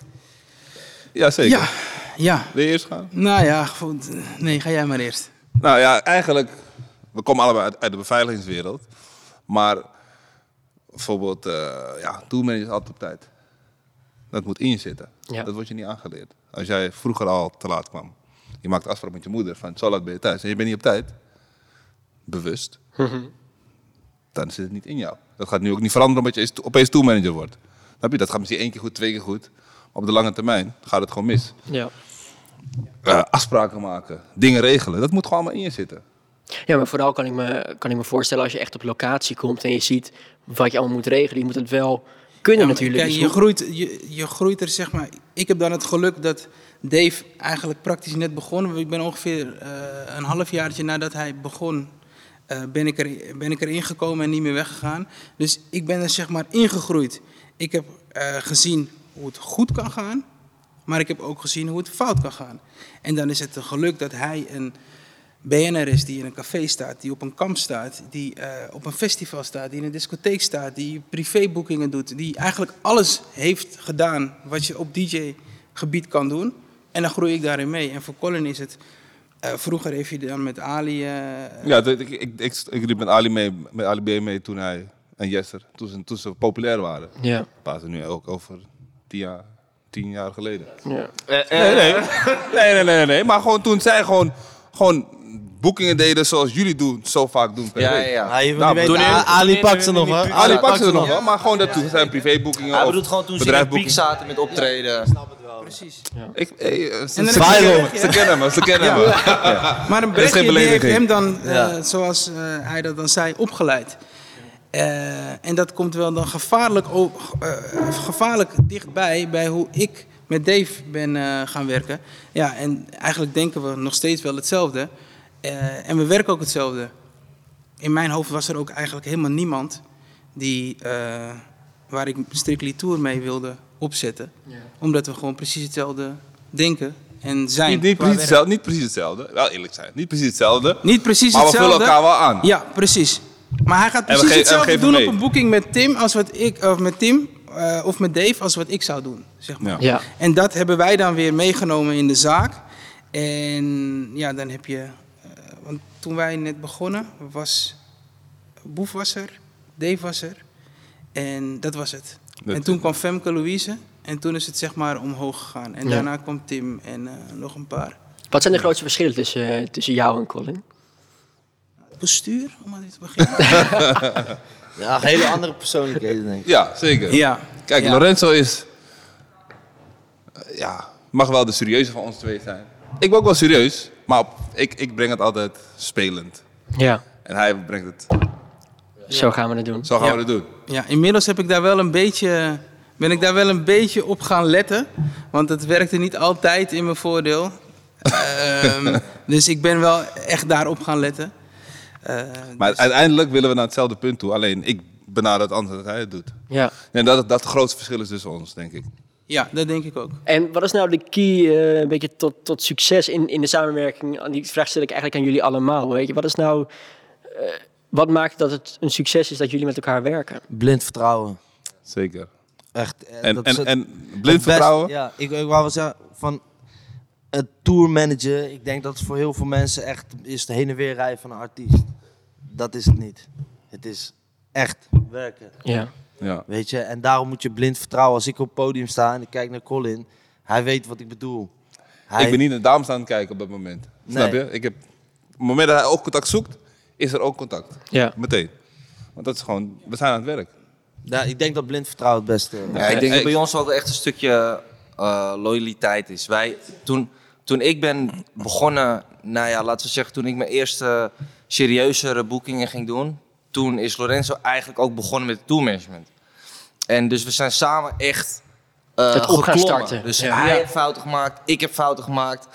Ja, zeker. Ja, ja. Wil je eerst gaan? Nou ja, goed. nee, ga jij maar eerst. Nou ja, eigenlijk, we komen allebei uit, uit de beveiligingswereld. Maar bijvoorbeeld, eh ja, tourmanager is altijd op tijd. Dat moet in je zitten. Ja. Dat wordt je niet aangeleerd. Als jij vroeger al te laat kwam. Je maakt afspraak met je moeder van zo laat ben je thuis. En je bent niet op tijd. Bewust. Dan zit het niet in jou. Dat gaat nu ook niet veranderen omdat je eens- opeens tourmanager wordt. Dat gaat misschien één keer goed, twee keer goed. Maar op de lange termijn gaat het gewoon mis. Ja. Eh, afspraken maken, dingen regelen. Dat moet gewoon allemaal in je zitten. Ja, maar vooral kan ik, me, kan ik me voorstellen als je echt op locatie komt en je ziet wat je allemaal moet regelen. Je moet het wel kunnen Ja, natuurlijk. Kijk, Dus je, groeit, je, je groeit er zeg maar. Ik heb dan het geluk dat Dave eigenlijk praktisch net begonnen. Ik ben ongeveer eh, een halfjaartje nadat hij begon. eh, ben, ik er, ben ik erin gekomen en niet meer weggegaan. Dus ik ben er zeg maar ingegroeid. Ik heb eh, gezien hoe het goed kan gaan, maar ik heb ook gezien hoe het fout kan gaan. En dan is het een geluk dat hij een BNR is die in een café staat, die op een kamp staat, die eh, op een festival staat, die in een discotheek staat, die privéboekingen doet, die eigenlijk alles heeft gedaan wat je op DJ-gebied kan doen. En dan groei ik daarin mee. En voor Colin is het, eh, vroeger heeft hij dan met Ali, eh, Ja, ik, ik, ik, ik liep met Ali, mee, met Ali B mee toen hij en Jesser, toen ze, toen ze populair waren. Ja. praten nu ook over tien jaar, tien jaar geleden. Ja. Nee, nee. nee, nee, nee, nee, nee. Maar gewoon toen zij gewoon, gewoon boekingen deden zoals jullie doen, zo vaak doen per Ja, week. ja, je wil Nou, niet weten, toen in- A- Ali pakt ze nog Ali pakt ze er nog wel, maar gewoon dat toen zijn privéboekingen Hij of bedoelt gewoon toen ze in de piek bedrijfsboekingen. zaten met optreden. precies. Ik, eh, ze, En dan ze, kennen, ze kennen me, ze kennen me. Maar een Dat is geen Brechtje die heeft belediging. hem dan, eh, Ja. zoals eh, hij dat dan zei, opgeleid. Eh, en dat komt wel dan gevaarlijk, o- eh, gevaarlijk dichtbij bij hoe ik met Dave ben eh, gaan werken. Ja, en eigenlijk denken we nog steeds wel hetzelfde. Eh, en we werken ook hetzelfde. In mijn hoofd was er ook eigenlijk helemaal niemand die, eh, waar ik Strictly Tour mee wilde opzetten. Omdat we gewoon precies hetzelfde denken en zijn. Niet, precies hetzelfde, niet precies hetzelfde, wel eerlijk zijn. Niet precies hetzelfde, Niet precies maar we hetzelfde. vullen elkaar wel aan. Ja, precies. Maar hij gaat we precies we hetzelfde doen mee. op een boeking met Tim als wat ik, of met Tim eh, of met Dave als wat ik zou doen, zeg maar. Ja. Ja. En dat hebben wij dan weer meegenomen in de zaak. En ja, dan heb je, want toen wij net begonnen was Boef was er, Dave was er en dat was het. Dat- en toen kwam Femke Louise en toen is het zeg maar omhoog gegaan. En Ja. daarna kwam Tim en eh, nog een paar. Wat zijn de grootste verschillen tussen, eh, tussen jou en Colin? Bestuur, om maar te beginnen. Ja, hele andere persoonlijkheden denk ik. Ja, zeker. ja. Kijk, Ja. Lorenzo is. eh, ja, mag wel de serieuze van ons twee zijn. Ik ben ook wel serieus, maar op- ik, ik breng het altijd spelend. Ja. En hij brengt het. Zo gaan we het doen. Zo gaan Ja. we het doen. Ja, inmiddels heb ik daar wel een beetje, ben ik daar wel een beetje op gaan letten. Want het werkte niet altijd in mijn voordeel. Ehm, dus ik ben wel echt daarop gaan letten. Eh, Maar dus- uiteindelijk willen we naar hetzelfde punt toe. Alleen ik benader het anders dan hij het doet. Ja. En dat, dat het grootste verschil is tussen ons, denk ik. Ja, dat denk ik ook. En wat is nou de key eh, een beetje tot, tot succes in, in de samenwerking? Die vraag stel ik eigenlijk aan jullie allemaal. Weet je? Wat is nou... eh, wat maakt dat het een succes is dat jullie met elkaar werken? Blind vertrouwen. Zeker. Echt. eh, En, dat is en, het- en het blind best- vertrouwen. Ja, ik, ik wou wel zeggen, van het tourmanager, ik denk dat het voor heel veel mensen echt is het heen en weer rijden van een artiest. Dat is het niet. Het is echt werken. Ja. Ja. Weet je, en daarom moet je blind vertrouwen. Als ik op het podium sta en ik kijk naar Colin, hij weet wat ik bedoel. Hij, Ik ben niet naar dames aan het kijken op dat moment. Snap Nee. je? Ik heb, op het moment dat hij oogcontact zoekt, is er ook contact. Ja. Meteen. Want dat is gewoon, we zijn aan het werk. Ja, ik denk dat blind vertrouwen het beste Ja, ik denk dat bij ons ook echt een stukje eh, loyaliteit is. Wij, toen, toen ik ben begonnen, nou ja, laten we zeggen, toen ik mijn eerste serieuzere boekingen ging doen, toen is Lorenzo eigenlijk ook begonnen met het tourmanagement. En dus we zijn samen echt eh, Het op gaan starten. Dus Ja. hij Ja. heeft fouten gemaakt, ik heb fouten gemaakt.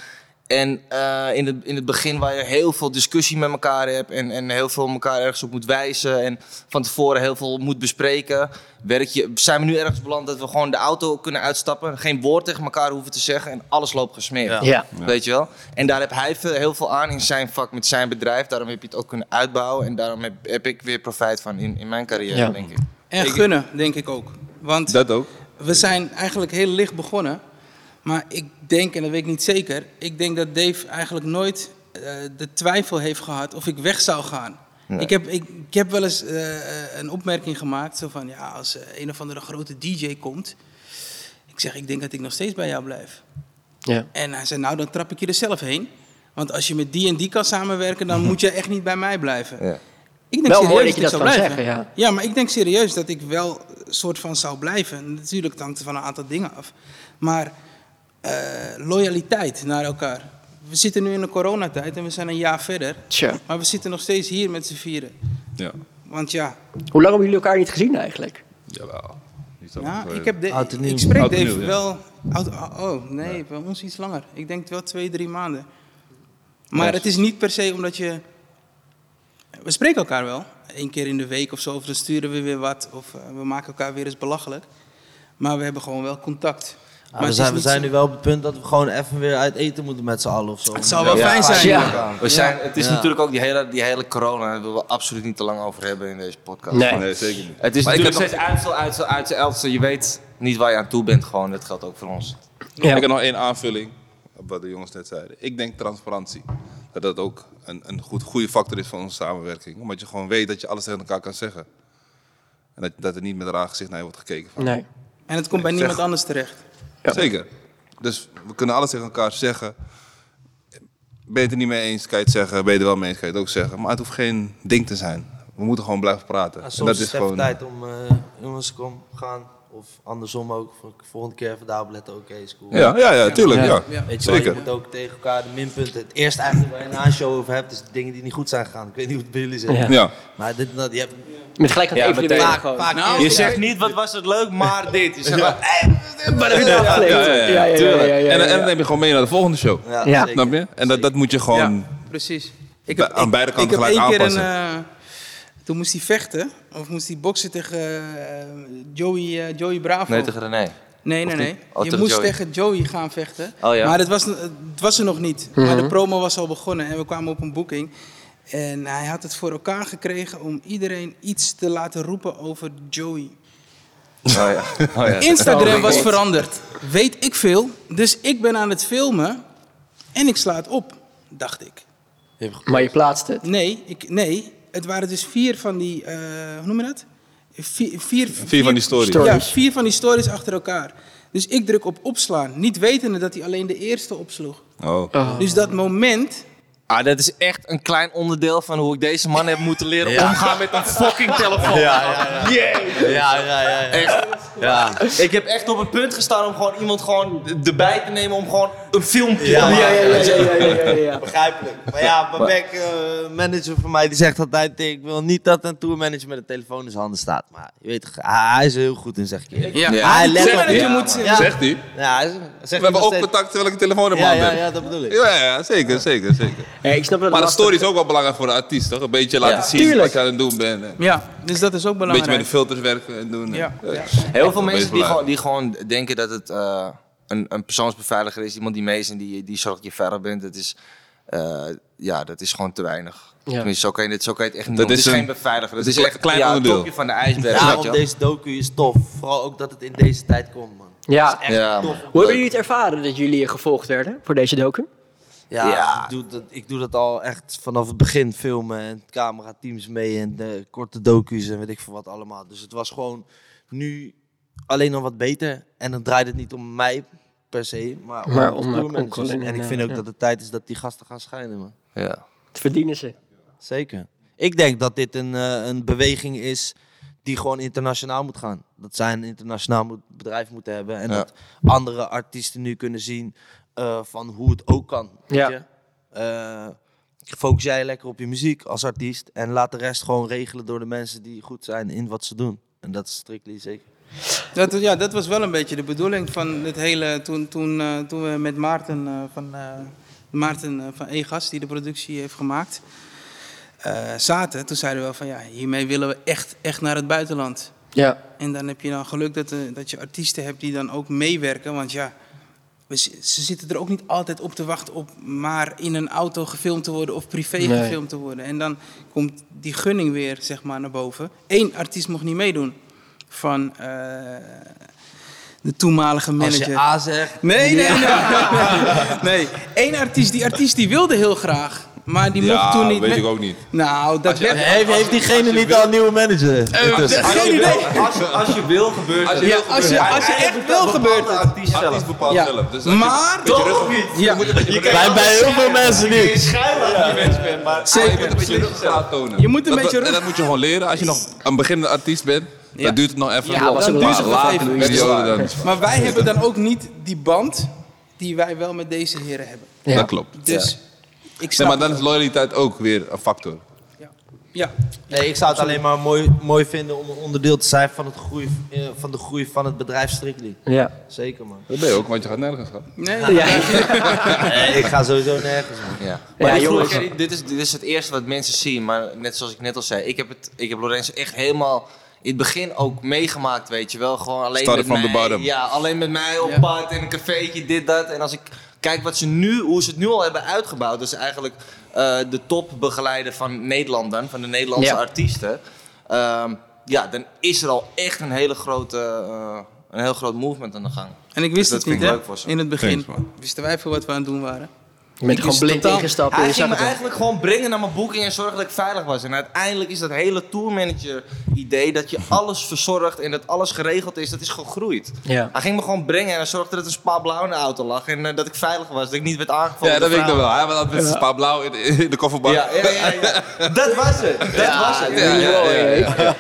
En eh, in, het, in het begin waar je heel veel discussie met elkaar hebt en, en heel veel elkaar ergens op moet wijzen en van tevoren heel veel moet bespreken, werk je, zijn we nu ergens beland dat we gewoon de auto kunnen uitstappen, geen woord tegen elkaar hoeven te zeggen en alles loopt gesmeerd. Ja. Weet je wel? En daar heb hij veel, heel veel aan in zijn vak met zijn bedrijf. Daarom heb je het ook kunnen uitbouwen en daarom heb, heb ik weer profijt van in, in mijn carrière, Ja. denk ik. En gunnen, denk ik ook. Want Dat ook. we zijn eigenlijk heel licht begonnen. Maar ik denk, en dat weet ik niet zeker, ik denk dat Dave eigenlijk nooit eh, de twijfel heeft gehad of ik weg zou gaan. Nee. Ik, heb, ik, ik heb wel eens eh, een opmerking gemaakt, zo van ja, als eh, een of andere grote DJ komt, ik zeg, ik denk dat ik nog steeds bij jou blijf. Ja. En hij zei, nou dan trap ik je er zelf heen. Want als je met die en die kan samenwerken, dan moet je echt niet bij mij blijven. Ja. Ik denk Wel mooi serieus dat je ik dat zou kan blijven. zeggen, ja. Ja, maar ik denk serieus dat ik wel een soort van zou blijven. Natuurlijk het hangt er van een aantal dingen af. Maar eh, loyaliteit naar elkaar. We zitten nu in de coronatijd en we zijn een jaar verder. Tja. Maar we zitten nog steeds hier met z'n vieren. Ja. Want ja, Hoe lang hebben jullie elkaar niet gezien eigenlijk? Jawel. Niet zo ja lang ik, heb de, ik spreek Dave nieuw, ja. wel... oud- oh, nee, bij ons iets langer. Ik denk wel twee, drie maanden. Maar het is niet per se omdat je... We spreken elkaar wel. Eén keer in de week of zo. Of dan sturen we weer wat. Of eh, we maken elkaar weer eens belachelijk. Maar we hebben gewoon wel contact. Ja, Maar we zijn, is we niet zijn zo- nu wel op het punt dat we gewoon even weer uit eten moeten met z'n allen of zo. Het zou wel Ja. fijn zijn. Ja. We zijn, het is Ja. natuurlijk ook die hele, die hele corona, daar willen we absoluut niet te lang over hebben in deze podcast. Nee. Nee, zeker niet. Het is Maar natuurlijk steeds uitstel, uitstel, uitstel, uitstel. Je weet niet waar je aan toe bent gewoon. Dat geldt ook voor ons. Ja. Ik heb nog één aanvulling op wat de jongens net zeiden. Ik denk transparantie. Dat dat ook een, een goed, goede factor is van onze samenwerking. Omdat je gewoon weet dat je alles tegen elkaar kan zeggen. En dat, dat er niet met een raar gezicht naar je wordt gekeken. Van. Nee. En het komt bij Zeg- niemand anders terecht. Ja. Zeker. Dus we kunnen alles tegen elkaar zeggen. Ben je het er niet mee eens, kan je het zeggen. Ben je er wel mee eens, kan je het ook zeggen. Maar het hoeft geen ding te zijn. We moeten gewoon blijven praten. Ja, en soms dat is het even gewoon. tijd om, eh, jongens, kom, gaan. Of andersom ook. Voor- Volgende keer even daarop letten, oké, is cool. Ja, ja, ja, tuurlijk. Ja. Ja. Weet je wel, je Zeker. moet ook tegen elkaar de minpunten. Het eerste eigenlijk waar je na een show over hebt, is de dingen die niet goed zijn gegaan. Ik weet niet hoe het bij jullie zit. Ja. Ja. Maar dit, dat, je hebt Met gelijk aan het Ja, vaak Nou, Je zegt niet, wat was het leuk, maar dit. Je zegt wel, Maar dat heb je afgeleid. ja, ja, ja. ja, ja, ja, ja, ja, En, dan neem je gewoon mee naar de volgende show. Ja. Snap je? En dat, dat moet je gewoon. Ja, precies. Ik Bij- aan beide kanten ik heb gelijk één keer een, aanpassen. eh, toen moest hij vechten, of moest hij boksen tegen eh, Joey, eh, Joey Bravo. Nee, tegen René. nee, nee, nee. Oh, je moest Joey. tegen Joey gaan vechten. Oh, ja. Maar het was, het was er nog niet. Maar de promo was al begonnen en we kwamen op een boeking. En hij had het voor elkaar gekregen om iedereen iets te laten roepen over Joey. Oh ja. Oh, ja. Instagram Oh, was God. veranderd. Weet ik veel. Dus ik ben aan het filmen en ik sla het op, dacht ik. Maar je plaatst het. Nee, ik, nee, het waren dus vier van die, eh, hoe noem je dat? Vier, vier, Vier van die stories. Stories. Ja, vier van die stories achter elkaar. Dus ik druk op opslaan, niet wetende dat hij alleen de eerste opsloeg. Oh. Oh. Dus dat moment, Ah, dat is echt een klein onderdeel van hoe ik deze man heb moeten leren omgaan met een fucking telefoon. Ja, ja, Ja, ja, ja. ja. Echt. ja. Ik heb echt op het punt gestaan om gewoon iemand gewoon erbij te nemen om gewoon een filmpje Ja, te Ja, maken. ja, ja, ja, ja, ja, ja, ja. Begrijpelijk. Maar ja, Babek, eh manager van mij, die zegt altijd... Ik wil niet dat een tourmanager met een telefoon in zijn handen staat. Maar je weet, toch, hij is er heel goed in, zeg ik ja, Ja. Hij let Zeg op dat je moet-. Zegt hij? Ja, zegt We hebben ook steeds. contact terwijl ik een telefoon in Ja, mijn ja, heb. dat bedoel ik. Ja, ja, ja, zeker, zeker, zeker. Ja, ik snap dat Maar de lastig- story is ook wel belangrijk voor de artiest, toch? Een beetje laten Ja. zien Tuurlijk. wat je aan het doen bent. Een ja, dus dat is ook beetje met de belangrijk. filters werken en doen. Ja, Ja. ja. Heel veel mensen die gewoon, die gewoon denken dat het eh, een, een persoonsbeveiliger is. Iemand die mee is en die, die zorgt dat je veilig bent. Dat is, eh, ja, dat is gewoon te weinig. Ja. Tenminste, zo kan je, dit, zo kan je het echt niet Dat doen. Het is is een- geen beveiliger. Dat het is is echt een klein ja, het onderdeel. topje van de ijsberg. wel. deze docu is tof. Vooral ook dat het in deze tijd komt, man. Ja. Echt Ja, tof. Hoe hebben jullie het ervaren dat jullie gevolgd werden voor deze docu? Ja, Ja. Ik, doe dat, ik doe dat al echt vanaf het begin filmen en camera teams mee en de korte docu's en weet ik veel wat allemaal. Dus het was gewoon nu alleen nog wat beter. En dan draait het niet om mij per se, maar om, Maar om, om Colin En ik vind ook ja. dat het tijd is dat die gasten gaan schijnen, man. Ja. Dat verdienen ze. Zeker. Ik denk dat dit een, eh, een beweging is die gewoon internationaal moet gaan. Dat zij een internationaal moet, bedrijf moeten hebben. En Ja. dat andere artiesten nu kunnen zien eh, van hoe het ook kan. Weet Ja. je? Eh, focus jij lekker op je muziek als artiest. En laat de rest gewoon regelen door de mensen die goed zijn in wat ze doen. En dat is strictly zeker. Dat, ja, dat was wel een beetje de bedoeling van het hele. Toen, toen, eh, toen we met Maarten, eh, van, eh, Maarten eh, van Egas, die de productie heeft gemaakt, eh, zaten. Toen zeiden we wel van ja, hiermee willen we echt, echt naar het buitenland. Ja. En dan heb je dan geluk dat, eh, dat je artiesten hebt die dan ook meewerken. Want ja, ze zitten er ook niet altijd op te wachten op maar in een auto gefilmd te worden of privé Nee. gefilmd te worden. En dan komt die gunning weer zeg maar naar boven. Eén artiest mocht niet meedoen van eh, de toenmalige Als manager. je A zegt... Nee, nee, nee. Nee, één artiest, die artiest die wilde heel graag. Maar die mocht Ja, toen niet. weet ik ook niet. Nou, dat werd. Heeft, heeft diegene niet al een nieuwe manager? intussen? Geen idee. Als je, als je wil, gebeurt het. Ja, als je, als je echt wil, gebeurt het. artiest zelf. Artiest bepaalt Ja. zelf. Dus je Maar. beetje rug- Ja, Bij, bij heel veel mensen niet. schijnlijk dat je mens bent, maar... je moet een beetje ruggengraat tonen. Je moet een Dat- beetje En rug- dat moet je gewoon leren. Als je nog een beginnende artiest bent, Ja. dan duurt het nog even. Ja, ook duurt het nog later even. doe je het. periode dan. Maar wij hebben dan ook niet die band die wij wel met deze heren hebben. Ja. Dat klopt. Dus ik Nee, maar dan is loyaliteit ook weer een factor. wel. Ja, Nee, ik zou het alleen maar mooi, mooi vinden om een onderdeel te zijn van, het groei, eh, van de groei van het bedrijf Strictly. Ja. Zeker man. Dat ben je ook, want je gaat nergens gaan. nee, Ja. Nee, ik ga sowieso nergens man. Ja. Maar Ja, dit, jongens. dit, is, dit is het eerste wat mensen zien. Maar net zoals ik net al zei, ik heb, het, ik heb Lorenzo echt helemaal in het begin ook meegemaakt, weet je wel. Gewoon alleen Starten met from the mij. bottom. Ja, alleen met mij op Ja. pad in een cafeetje, dit, dat. En als ik kijk wat ze nu, hoe ze het nu al hebben uitgebouwd. Dat is eigenlijk eh, de topbegeleider van Nederland dan, van de Nederlandse Ja. artiesten. Ehm, ja, dan is er al echt een hele grote, eh, een heel groot movement aan de gang. En ik Dus wist dat het vind niet, ik hè? leuk voor ze. In het begin Thanks, wisten wij veel wat we aan het doen waren. Je bent gewoon blind totaal- ingestapt Hij je ging me eigenlijk gewoon brengen naar mijn boeking en zorgen dat ik veilig was. En uiteindelijk is dat hele tourmanager idee dat je alles verzorgt en dat alles geregeld is, dat is gegroeid. Ja. Hij ging me gewoon brengen en hij zorgde dat er een spa blauw in de auto lag en eh, dat ik veilig was, dat ik niet werd aangevallen. Ja, dat weet ik nog wel. Hij had een spa blauw in, in de kofferbak. Ja, ja, ja, ja. dat was het. Dat was het. Ja, ja, ja, ja.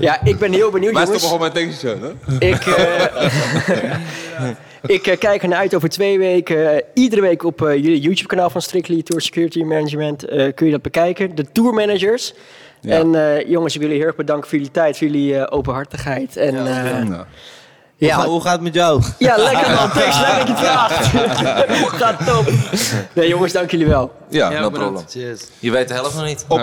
Ja, ik ben heel benieuwd, Wij stoppen gewoon met een tankstation, hè? Ik, eh, ik eh, kijk ernaar uit over twee weken. Eh, iedere week op eh, jullie YouTube-kanaal van Strictly Tour Security Management eh, kun je dat bekijken. De Tour Managers. Ja. En eh, jongens, ik wil jullie heel erg bedanken voor jullie tijd, voor jullie eh, openhartigheid. En ja, Ja. ja. Hoe, ga- hoe gaat het met jou? ja lekker man. Thanks, leuk dat je het vraagt. Gaat top. Nee jongens, dank jullie wel. Ja, Ja, No problem. Cheers. Je weet de helft nog niet. op,